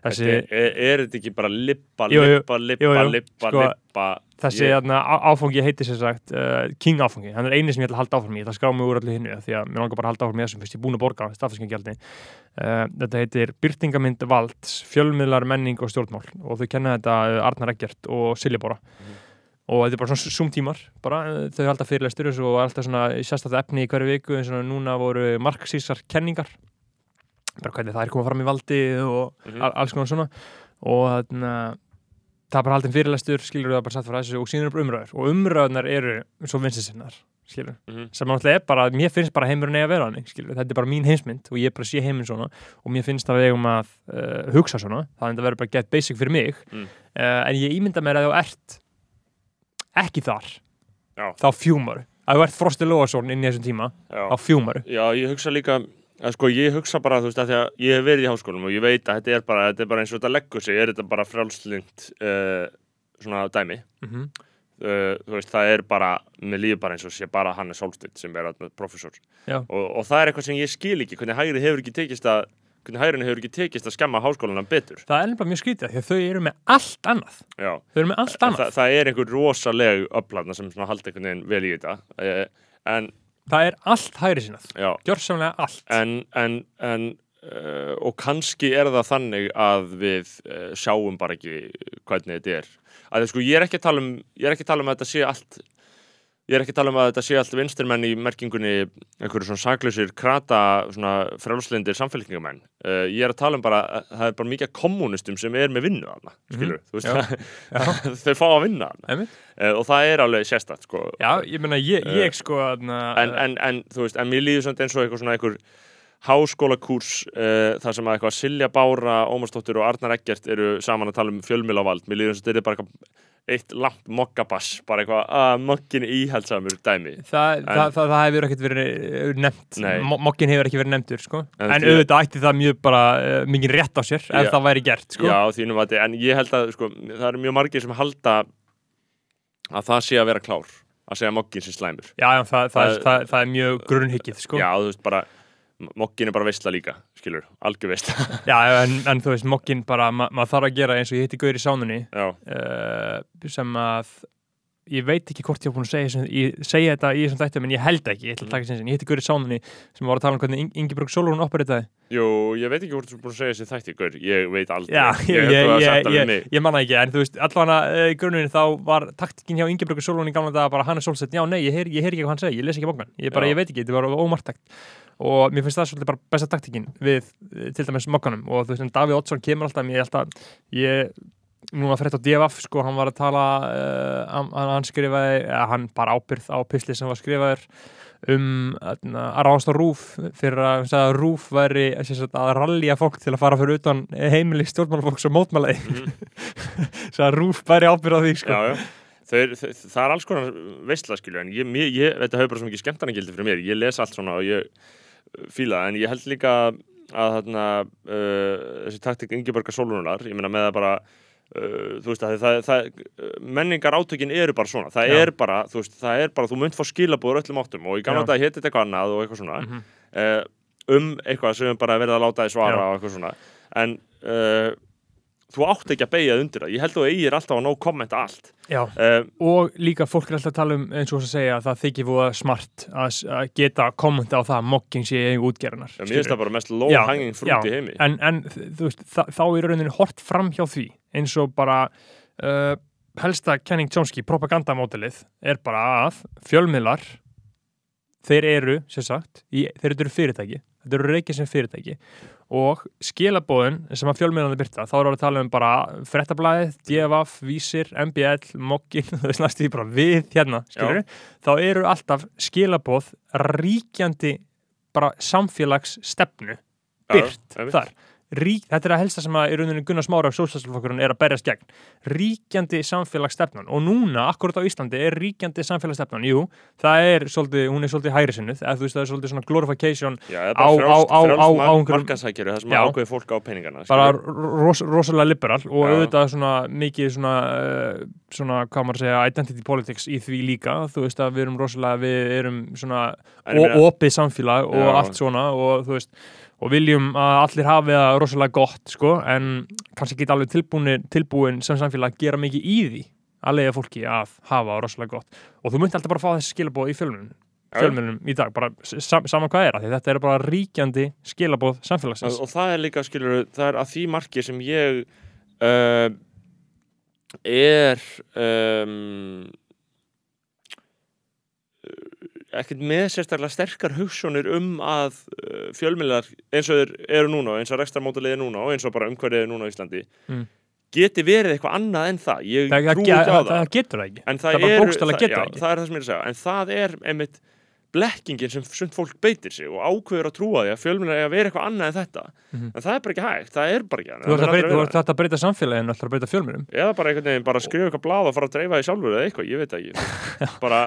Speaker 2: þessi,
Speaker 3: er, er, er þetta ekki bara lippa,
Speaker 2: Jú, jú.
Speaker 3: lippa, lippa,
Speaker 2: Jú,
Speaker 3: lippa,
Speaker 2: Sko,
Speaker 3: lippa?
Speaker 2: þessi
Speaker 3: Ég-
Speaker 2: ég... áfangi heiti sem sagt uh, King áfangi, hann er eini sem ég ætla að halda áfram í. Ég ætla að skrá mig úr öllu hinnu því að mér langar bara að halda áfram í þessum fyrst. Ég er búin að borga staðfeskingjaldni uh, þetta heitir Byrtingamind Valds fjölmiðlar, menning og stjórnmál. Og þau kenna þetta uh, Arnar Eggert og Silja Bóra
Speaker 3: Mhm.
Speaker 2: og þetta er bara svona zoom tímar bara, uh, þau halda fyrirlestur og alltaf svona sérstætt efni í hverju viku eins og núna voru marxísar kenningar bara hvernig það er komað fram í valdi og
Speaker 3: Mhm.
Speaker 2: al- alls konar svona og þarna það er bara haldin fyrirlestur, skilur það bara satt frá þessu og síðan eru bara umræður og umræðunar eru svo vinsinsinnar, skilur
Speaker 3: Mhm.
Speaker 2: sem náttúrulega er bara, mér finnst bara heimurinn eiga að vera hann skilur, þetta er bara mín heimsmynd og ég bara sé heiminn svona og mér finnst að við eigum að uh, hugsa svona, það er að vera bara get basic fyrir mig
Speaker 3: Mm.
Speaker 2: uh, en ég ímynda mér að þú ert ekki þar
Speaker 3: Já.
Speaker 2: þá fjúmar að þú ert Frosti Lóðarsson inn í þessum tíma
Speaker 3: Já.
Speaker 2: þá fjúmar
Speaker 3: Já, ég hugsa líka að sko, ég hugsa bara, þú veist, að því að ég hef verið í háskólum og ég veit að þetta er bara, þetta er bara eins og þetta leggur sig, er þetta bara frjálslind uh, svona dæmi.
Speaker 2: Mm -hmm.
Speaker 3: uh, þú veist, það er bara, mér líður bara eins og sé bara Hannes Solstedt sem er professor og, og það er eitthvað sem ég skil ekki, hvernig hægri hefur ekki tekist að hvernig hægrinu hefur ekki tekist að skemma háskólana betur.
Speaker 2: Það er nefnilega mjög skrítið því að þau eru með allt annað.
Speaker 3: Já,
Speaker 2: þau eru með allt annað.
Speaker 3: Þa, það er einhver rosaleg öflafna sem halda einhvern veginn vel í þetta. Uh, en,
Speaker 2: það er allt hægri sinnað gjörsamlega allt.
Speaker 3: En, en, en uh, og kannski er það þannig að við uh, sjáum bara ekki hvernig þetta er. Að sko ég er ekki að tala um að tala um að þetta sé allt ég er ekki að tala um að þetta sé allt vinstirmenn í merkingunni einhverju svona saklausir krata svona frjálslindir samfélkingamenn uh, ég er að tala um bara að það er bara mikið kommunistum sem er með vinnu þarna skilur, þú veist
Speaker 2: Já.
Speaker 3: það? [laughs] Þau fá að vinna
Speaker 2: Einmitt.
Speaker 3: uh, og það er alveg sérstætt sko.
Speaker 2: Já, ég meina, ég, ég sko þarna,
Speaker 3: en, en, en þú veist, en mér líður eins og eitthvað svona einhver háskólakúrs uh, þar sem að eitthvað Silja Bára, Ómarsdóttir og Arnar Eggert eru saman að tala um fjölmiðlavald mér líður eins og þetta er bara eitthvað eitt langt mokkabass, bara eitthvað að mokkin íhaldsamur dæmi
Speaker 2: það,
Speaker 3: en-
Speaker 2: það, það, það hefur ekkert verið eh, nefnt mokkin hefur ekki verið nefndur sko.
Speaker 3: En
Speaker 2: en, auðvitað ætti það mjög bara uh, mikið rétt á sér ef
Speaker 3: Já.
Speaker 2: það væri gert sko.
Speaker 3: Já, þínum en ég held að sko, það eru mjög margir sem halda að það sé að vera klár að segja mokkin sem slæmur
Speaker 2: já, já það, það,
Speaker 3: Það-
Speaker 2: það, það, það er mjög grunnhyggið sko.
Speaker 3: Já, þú veist bara mokkin er bara veistla líka, skilur, algjör veistla [laughs]
Speaker 2: Já, en, en þú veist, mokkin bara, ma maður þarf að gera eins og ég hitti Gaur í sánunni uh, sem að ég veit ekki hvort ég hef búin að segja, ég, segja þetta í þessum þættum en ég held ekki, ég ætla að taka sinni ég hitti Gaur í sánunni sem var að tala um hvernig Ing- Ingeborg Sólrún opparitaði
Speaker 3: jú, ég veit ekki hvort þú búin að segja þessi þætti, gaur, ég veit aldrei.
Speaker 2: Já,
Speaker 3: ég,
Speaker 2: ég, ég,
Speaker 3: að
Speaker 2: ég, manna ekki, en þú veist allavega uh, í grunninn þá var taktikin hjá Ingeborg Sólrún í gamla daga bara hann er svolsett, já nei, ég heyr, ég heyr ekki hvað hann segir, ég les ekki bókan ég, bara, veit ekki, þetta var ómartakt og mér finnst það svolítið bara besta taktikin við eh, til dæmis mokkanum og þú veist, en Davíð Oddsson kemur alltaf, ég held að ég núna frétt á DFF sko, hann var að tala uh, hann, hann skrifaði, eða hann bara ábyrð á pisli sem var skrifaður um að, ráðast á rúf fyrir að, sem að rúf væri sem að rallja fólk til að fara fyrir utan heimili stjórnmálafólks og mótmælaði [laughs] sem að rúf væri ábyrð á því sko.
Speaker 3: Já, já. Þeir, þeir, það er alls konar veistla skilju en ég, ég, þetta hefur bara svo mikið skemmtarnagildi fyrir mér. Ég les allt svona og ég fíla en ég held líka að þarna, uh, þessi taktik Ingeborgar Sólrunar, ég meina með að bara uh, þú veist að það, það, menningar átökin eru bara svona það
Speaker 2: Já.
Speaker 3: er bara, þú veist, það er bara þú munt fá skilabóður öllum áttum og í gamla
Speaker 2: Já.
Speaker 3: dag hétt þetta eitthvað annað og eitthvað svona
Speaker 2: Mhm.
Speaker 3: uh, um eitthvað sem bara verið að láta þið svara
Speaker 2: Já.
Speaker 3: og eitthvað svona en uh, þú átt ekki að beigja undir það. Ég held að þú eigir alltaf að nóg kommenta allt. Uh,
Speaker 2: og líka fólk er alltaf að tala um eins og þess að segja að það þykir fóða smart að, að geta kommenta á það að mokking sé í útgerðanar
Speaker 3: mér finnst það bara mest low
Speaker 2: Já,
Speaker 3: hanging fruit í heimi.
Speaker 2: En, en veist, þá er rauninni hort fram hjá því eins og bara uh, helsta Kenning Chomsky propagandamódelið er bara að fjölmiðlar þeir eru, sem sagt í, þeir eru fyrirtæki, þetta eru reykið sem fyrirtæki og skilabóðin sem að fjölmiðlandi byrta, þá við að tala um bara frettablaðið, DFF, Vísir, MBL, Mokkin, það er snart því bara við hérna, skilur þá eru alltaf skilabóð ríkjandi bara samfélagsstefnu byrt
Speaker 3: Já, einmitt.
Speaker 2: þar Rík, þetta er að helsta sem að í rauninni Gunnar Smára og Sólstæðsluflokkurinn er að berjast gegn. Ríkjandi samfélagsstefnan. Og núna, akkurat á Íslandi, er ríkjandi samfélagsstefnan, jú, það er svolítið, hún er svolítið hægri sinnuð, eða þú veist það er svolítið svona glorification,
Speaker 3: Já, það er
Speaker 2: á-
Speaker 3: bara frjálst,
Speaker 2: á- á-
Speaker 3: frjálst
Speaker 2: á-
Speaker 3: mar
Speaker 2: á einhverjum-
Speaker 3: markaðsækjari það sem ákveði fólk á peningana
Speaker 2: bara ros, rosalega liberal og
Speaker 3: Já.
Speaker 2: auðvitað svona mikið svona, uh, svona, hvað maður að segja, identity politics í því líka, þú veist að við erum rosalega, við erum svona opið samfélag og allt svona og þú veist, og viljum að allir hafi það rosalega gott, sko, en kannski ekki alveg tilbúin, tilbúin sem samfélag að gera mikið í því að leiða fólki að hafa það rosalega gott. Og þú myndi alltaf bara að fá þessi skilabóð í fjölmunum fjölmunum í dag, bara sam, saman hvað er að þetta er bara ríkjandi skilabóð samfélagsins.
Speaker 3: Og, og það er líka, skilur, það er að því marki sem ég uh, er um, ekkert með sérstaklega sterkar hugsunir um að uh, fjölmiðlar eins og þeir eru núna og eins og rekstarmótalið er núna og eins og bara umhverfið er núna á Íslandi
Speaker 2: Mm.
Speaker 3: geti verið eitthvað annað en það. Ég trúi ekki á
Speaker 2: það,
Speaker 3: það
Speaker 2: getur það ekki. Það
Speaker 3: það,
Speaker 2: er
Speaker 3: það, já,
Speaker 2: það
Speaker 3: er það sem ég er að segja. En það er einmitt blekkingin sem sumt fólk beitir sig og ákveður að trúa því að fjölmjölar eiga að vera eitthvað annað en þetta.
Speaker 2: Mhm.
Speaker 3: en það er bara ekki hægt, það er bara ekki
Speaker 2: Þú ert
Speaker 3: Það
Speaker 2: að
Speaker 3: er
Speaker 2: breyta, þú
Speaker 3: að
Speaker 2: ert að breyta samfélaginu, þú ert að breyta fjölmjörnum
Speaker 3: vera. eða bara einhvern veginn bara skrifa eitthvað blað og fara að dreifa því sjálfur eða eitthvað, ég veit ekki. [laughs] Bara,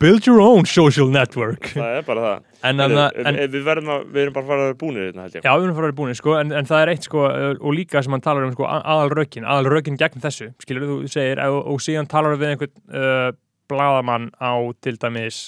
Speaker 2: Build your own social network.
Speaker 3: Það er bara það.
Speaker 2: En, en, en,
Speaker 3: en, við, verðum að, við erum bara að fara að vera búinir hérna held ég.
Speaker 2: Já, við erum að fara að vera búin, sko, en, en það er eitt, sko, og líka sem hann talar um, sko, aðal rökin, aðal rökin gegn þessu, skilur þú segir, og, og síðan talar við einhvern bladamann á til dæmis,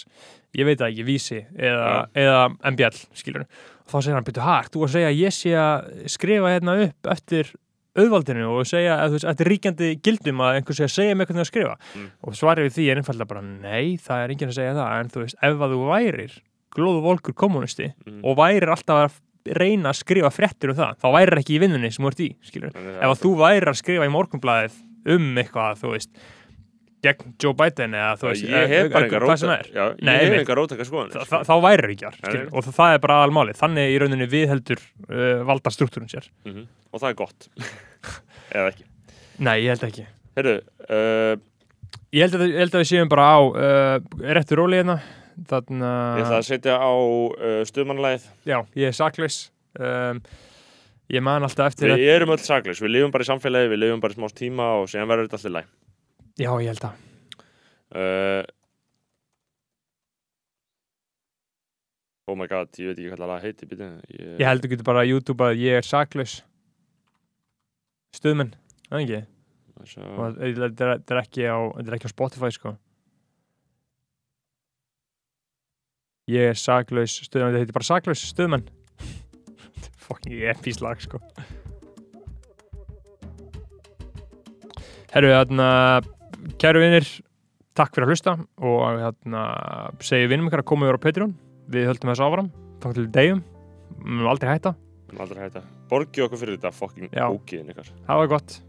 Speaker 2: ég veit það ekki, vísi eða, eða MBL, skilur og þá segir hann, byrju, hægt, þú að segja ég sé að skrifa hérna upp eftir auðvaldinu og segja að veist, eftir ríkjandi gildum að einhver sé að segja mig hvernig að skrifa
Speaker 3: Mm.
Speaker 2: og svarið við því er einfalda bara, nei, það er enginn að segja það, en þú veist, ef að þú værir glóðu volkur kommunisti
Speaker 3: Mm.
Speaker 2: og værir alltaf að reyna að skrifa fréttir um það, þá værir ekki í vinnunni sem þú ert í, skilur. Ef að þú værir að skrifa í morgunblæðið um eitthvað, þú veist, gegn Joe Biden eða þú veist,
Speaker 3: ég hef bara enga
Speaker 2: er,
Speaker 3: rótaka skoðan
Speaker 2: þá ekki
Speaker 3: Nei,
Speaker 2: skilur,
Speaker 3: nei.
Speaker 2: og þa það er bara aðalmálið. Þannig í rauninni viðheldur uh, valda struktúrun sér.
Speaker 3: Mhm. og það er gott [laughs] eða ekki
Speaker 2: Nei, ég held ekki.
Speaker 3: Heyrðu, uh,
Speaker 2: Ég held að, ég held að við séum bara á uh, réttu róli hérna, þannig
Speaker 3: ég ætla að setja á uh, stuðmannlæð
Speaker 2: já, ég er saklaus. Um, ég man alltaf eftir
Speaker 3: Við erum öll sakleis, við lifum bara í samfélagi, við lifum bara í smá tíma og síðan verður þetta allir læg.
Speaker 2: Já, ég held að.
Speaker 3: Uh, oh my god, ég veit ekki hvað það heiti. Ég,
Speaker 2: Ég held getur bara að YouTube að ég er saklaus. Stuðmenn, það er ekki og þetta er, ekki á er ekki á Spotify sko. Ég er saklaus stuðmenn, þetta heitir bara saklaus stuðmenn. [laughs] Fucking episk lag sko. Herru, þarna kæru vinir, takk fyrir að hlusta og þarna segi vinnum ykkar að koma yfir á Patreon. Við höldum þessu áfram, takk til degjum við munum aldrei hætta,
Speaker 3: aldrei hægt að borgi okkur fyrir þetta fucking
Speaker 2: Já.
Speaker 3: bókiðin ykkar.
Speaker 2: það gott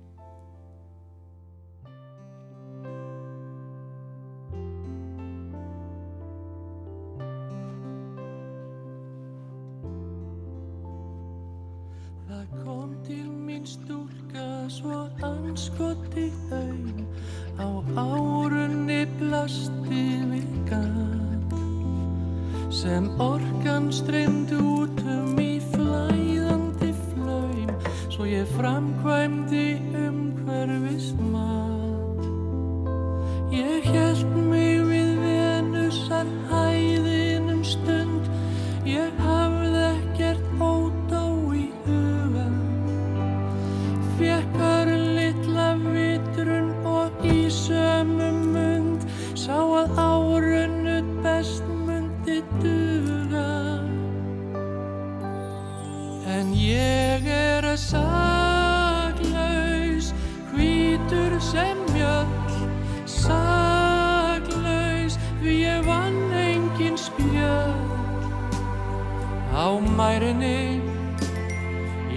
Speaker 4: Á mærinni,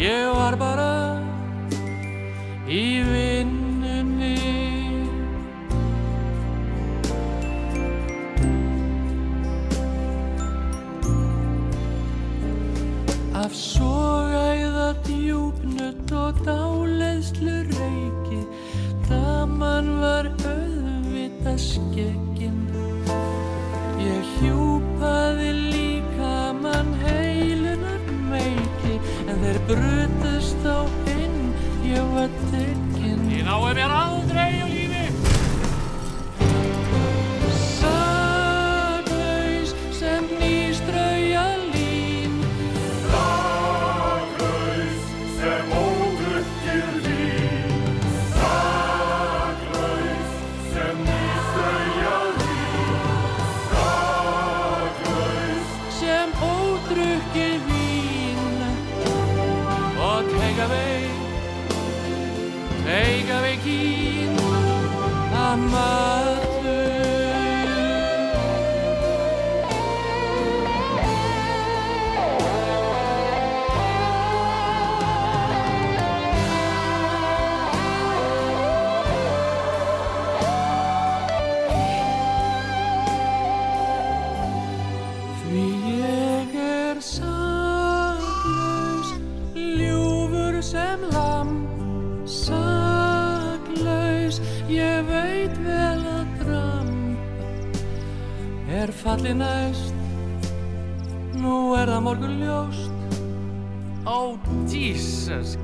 Speaker 4: ég var bara í vinnunni. Af sogæða djúpnut og dáleiðslu reiki Daman var auðvita skeggin brutust á inn, ég var tekinn Ég nái mér aldrei falli næst. Nú er það morgun ljóst Ó, oh, Jesus.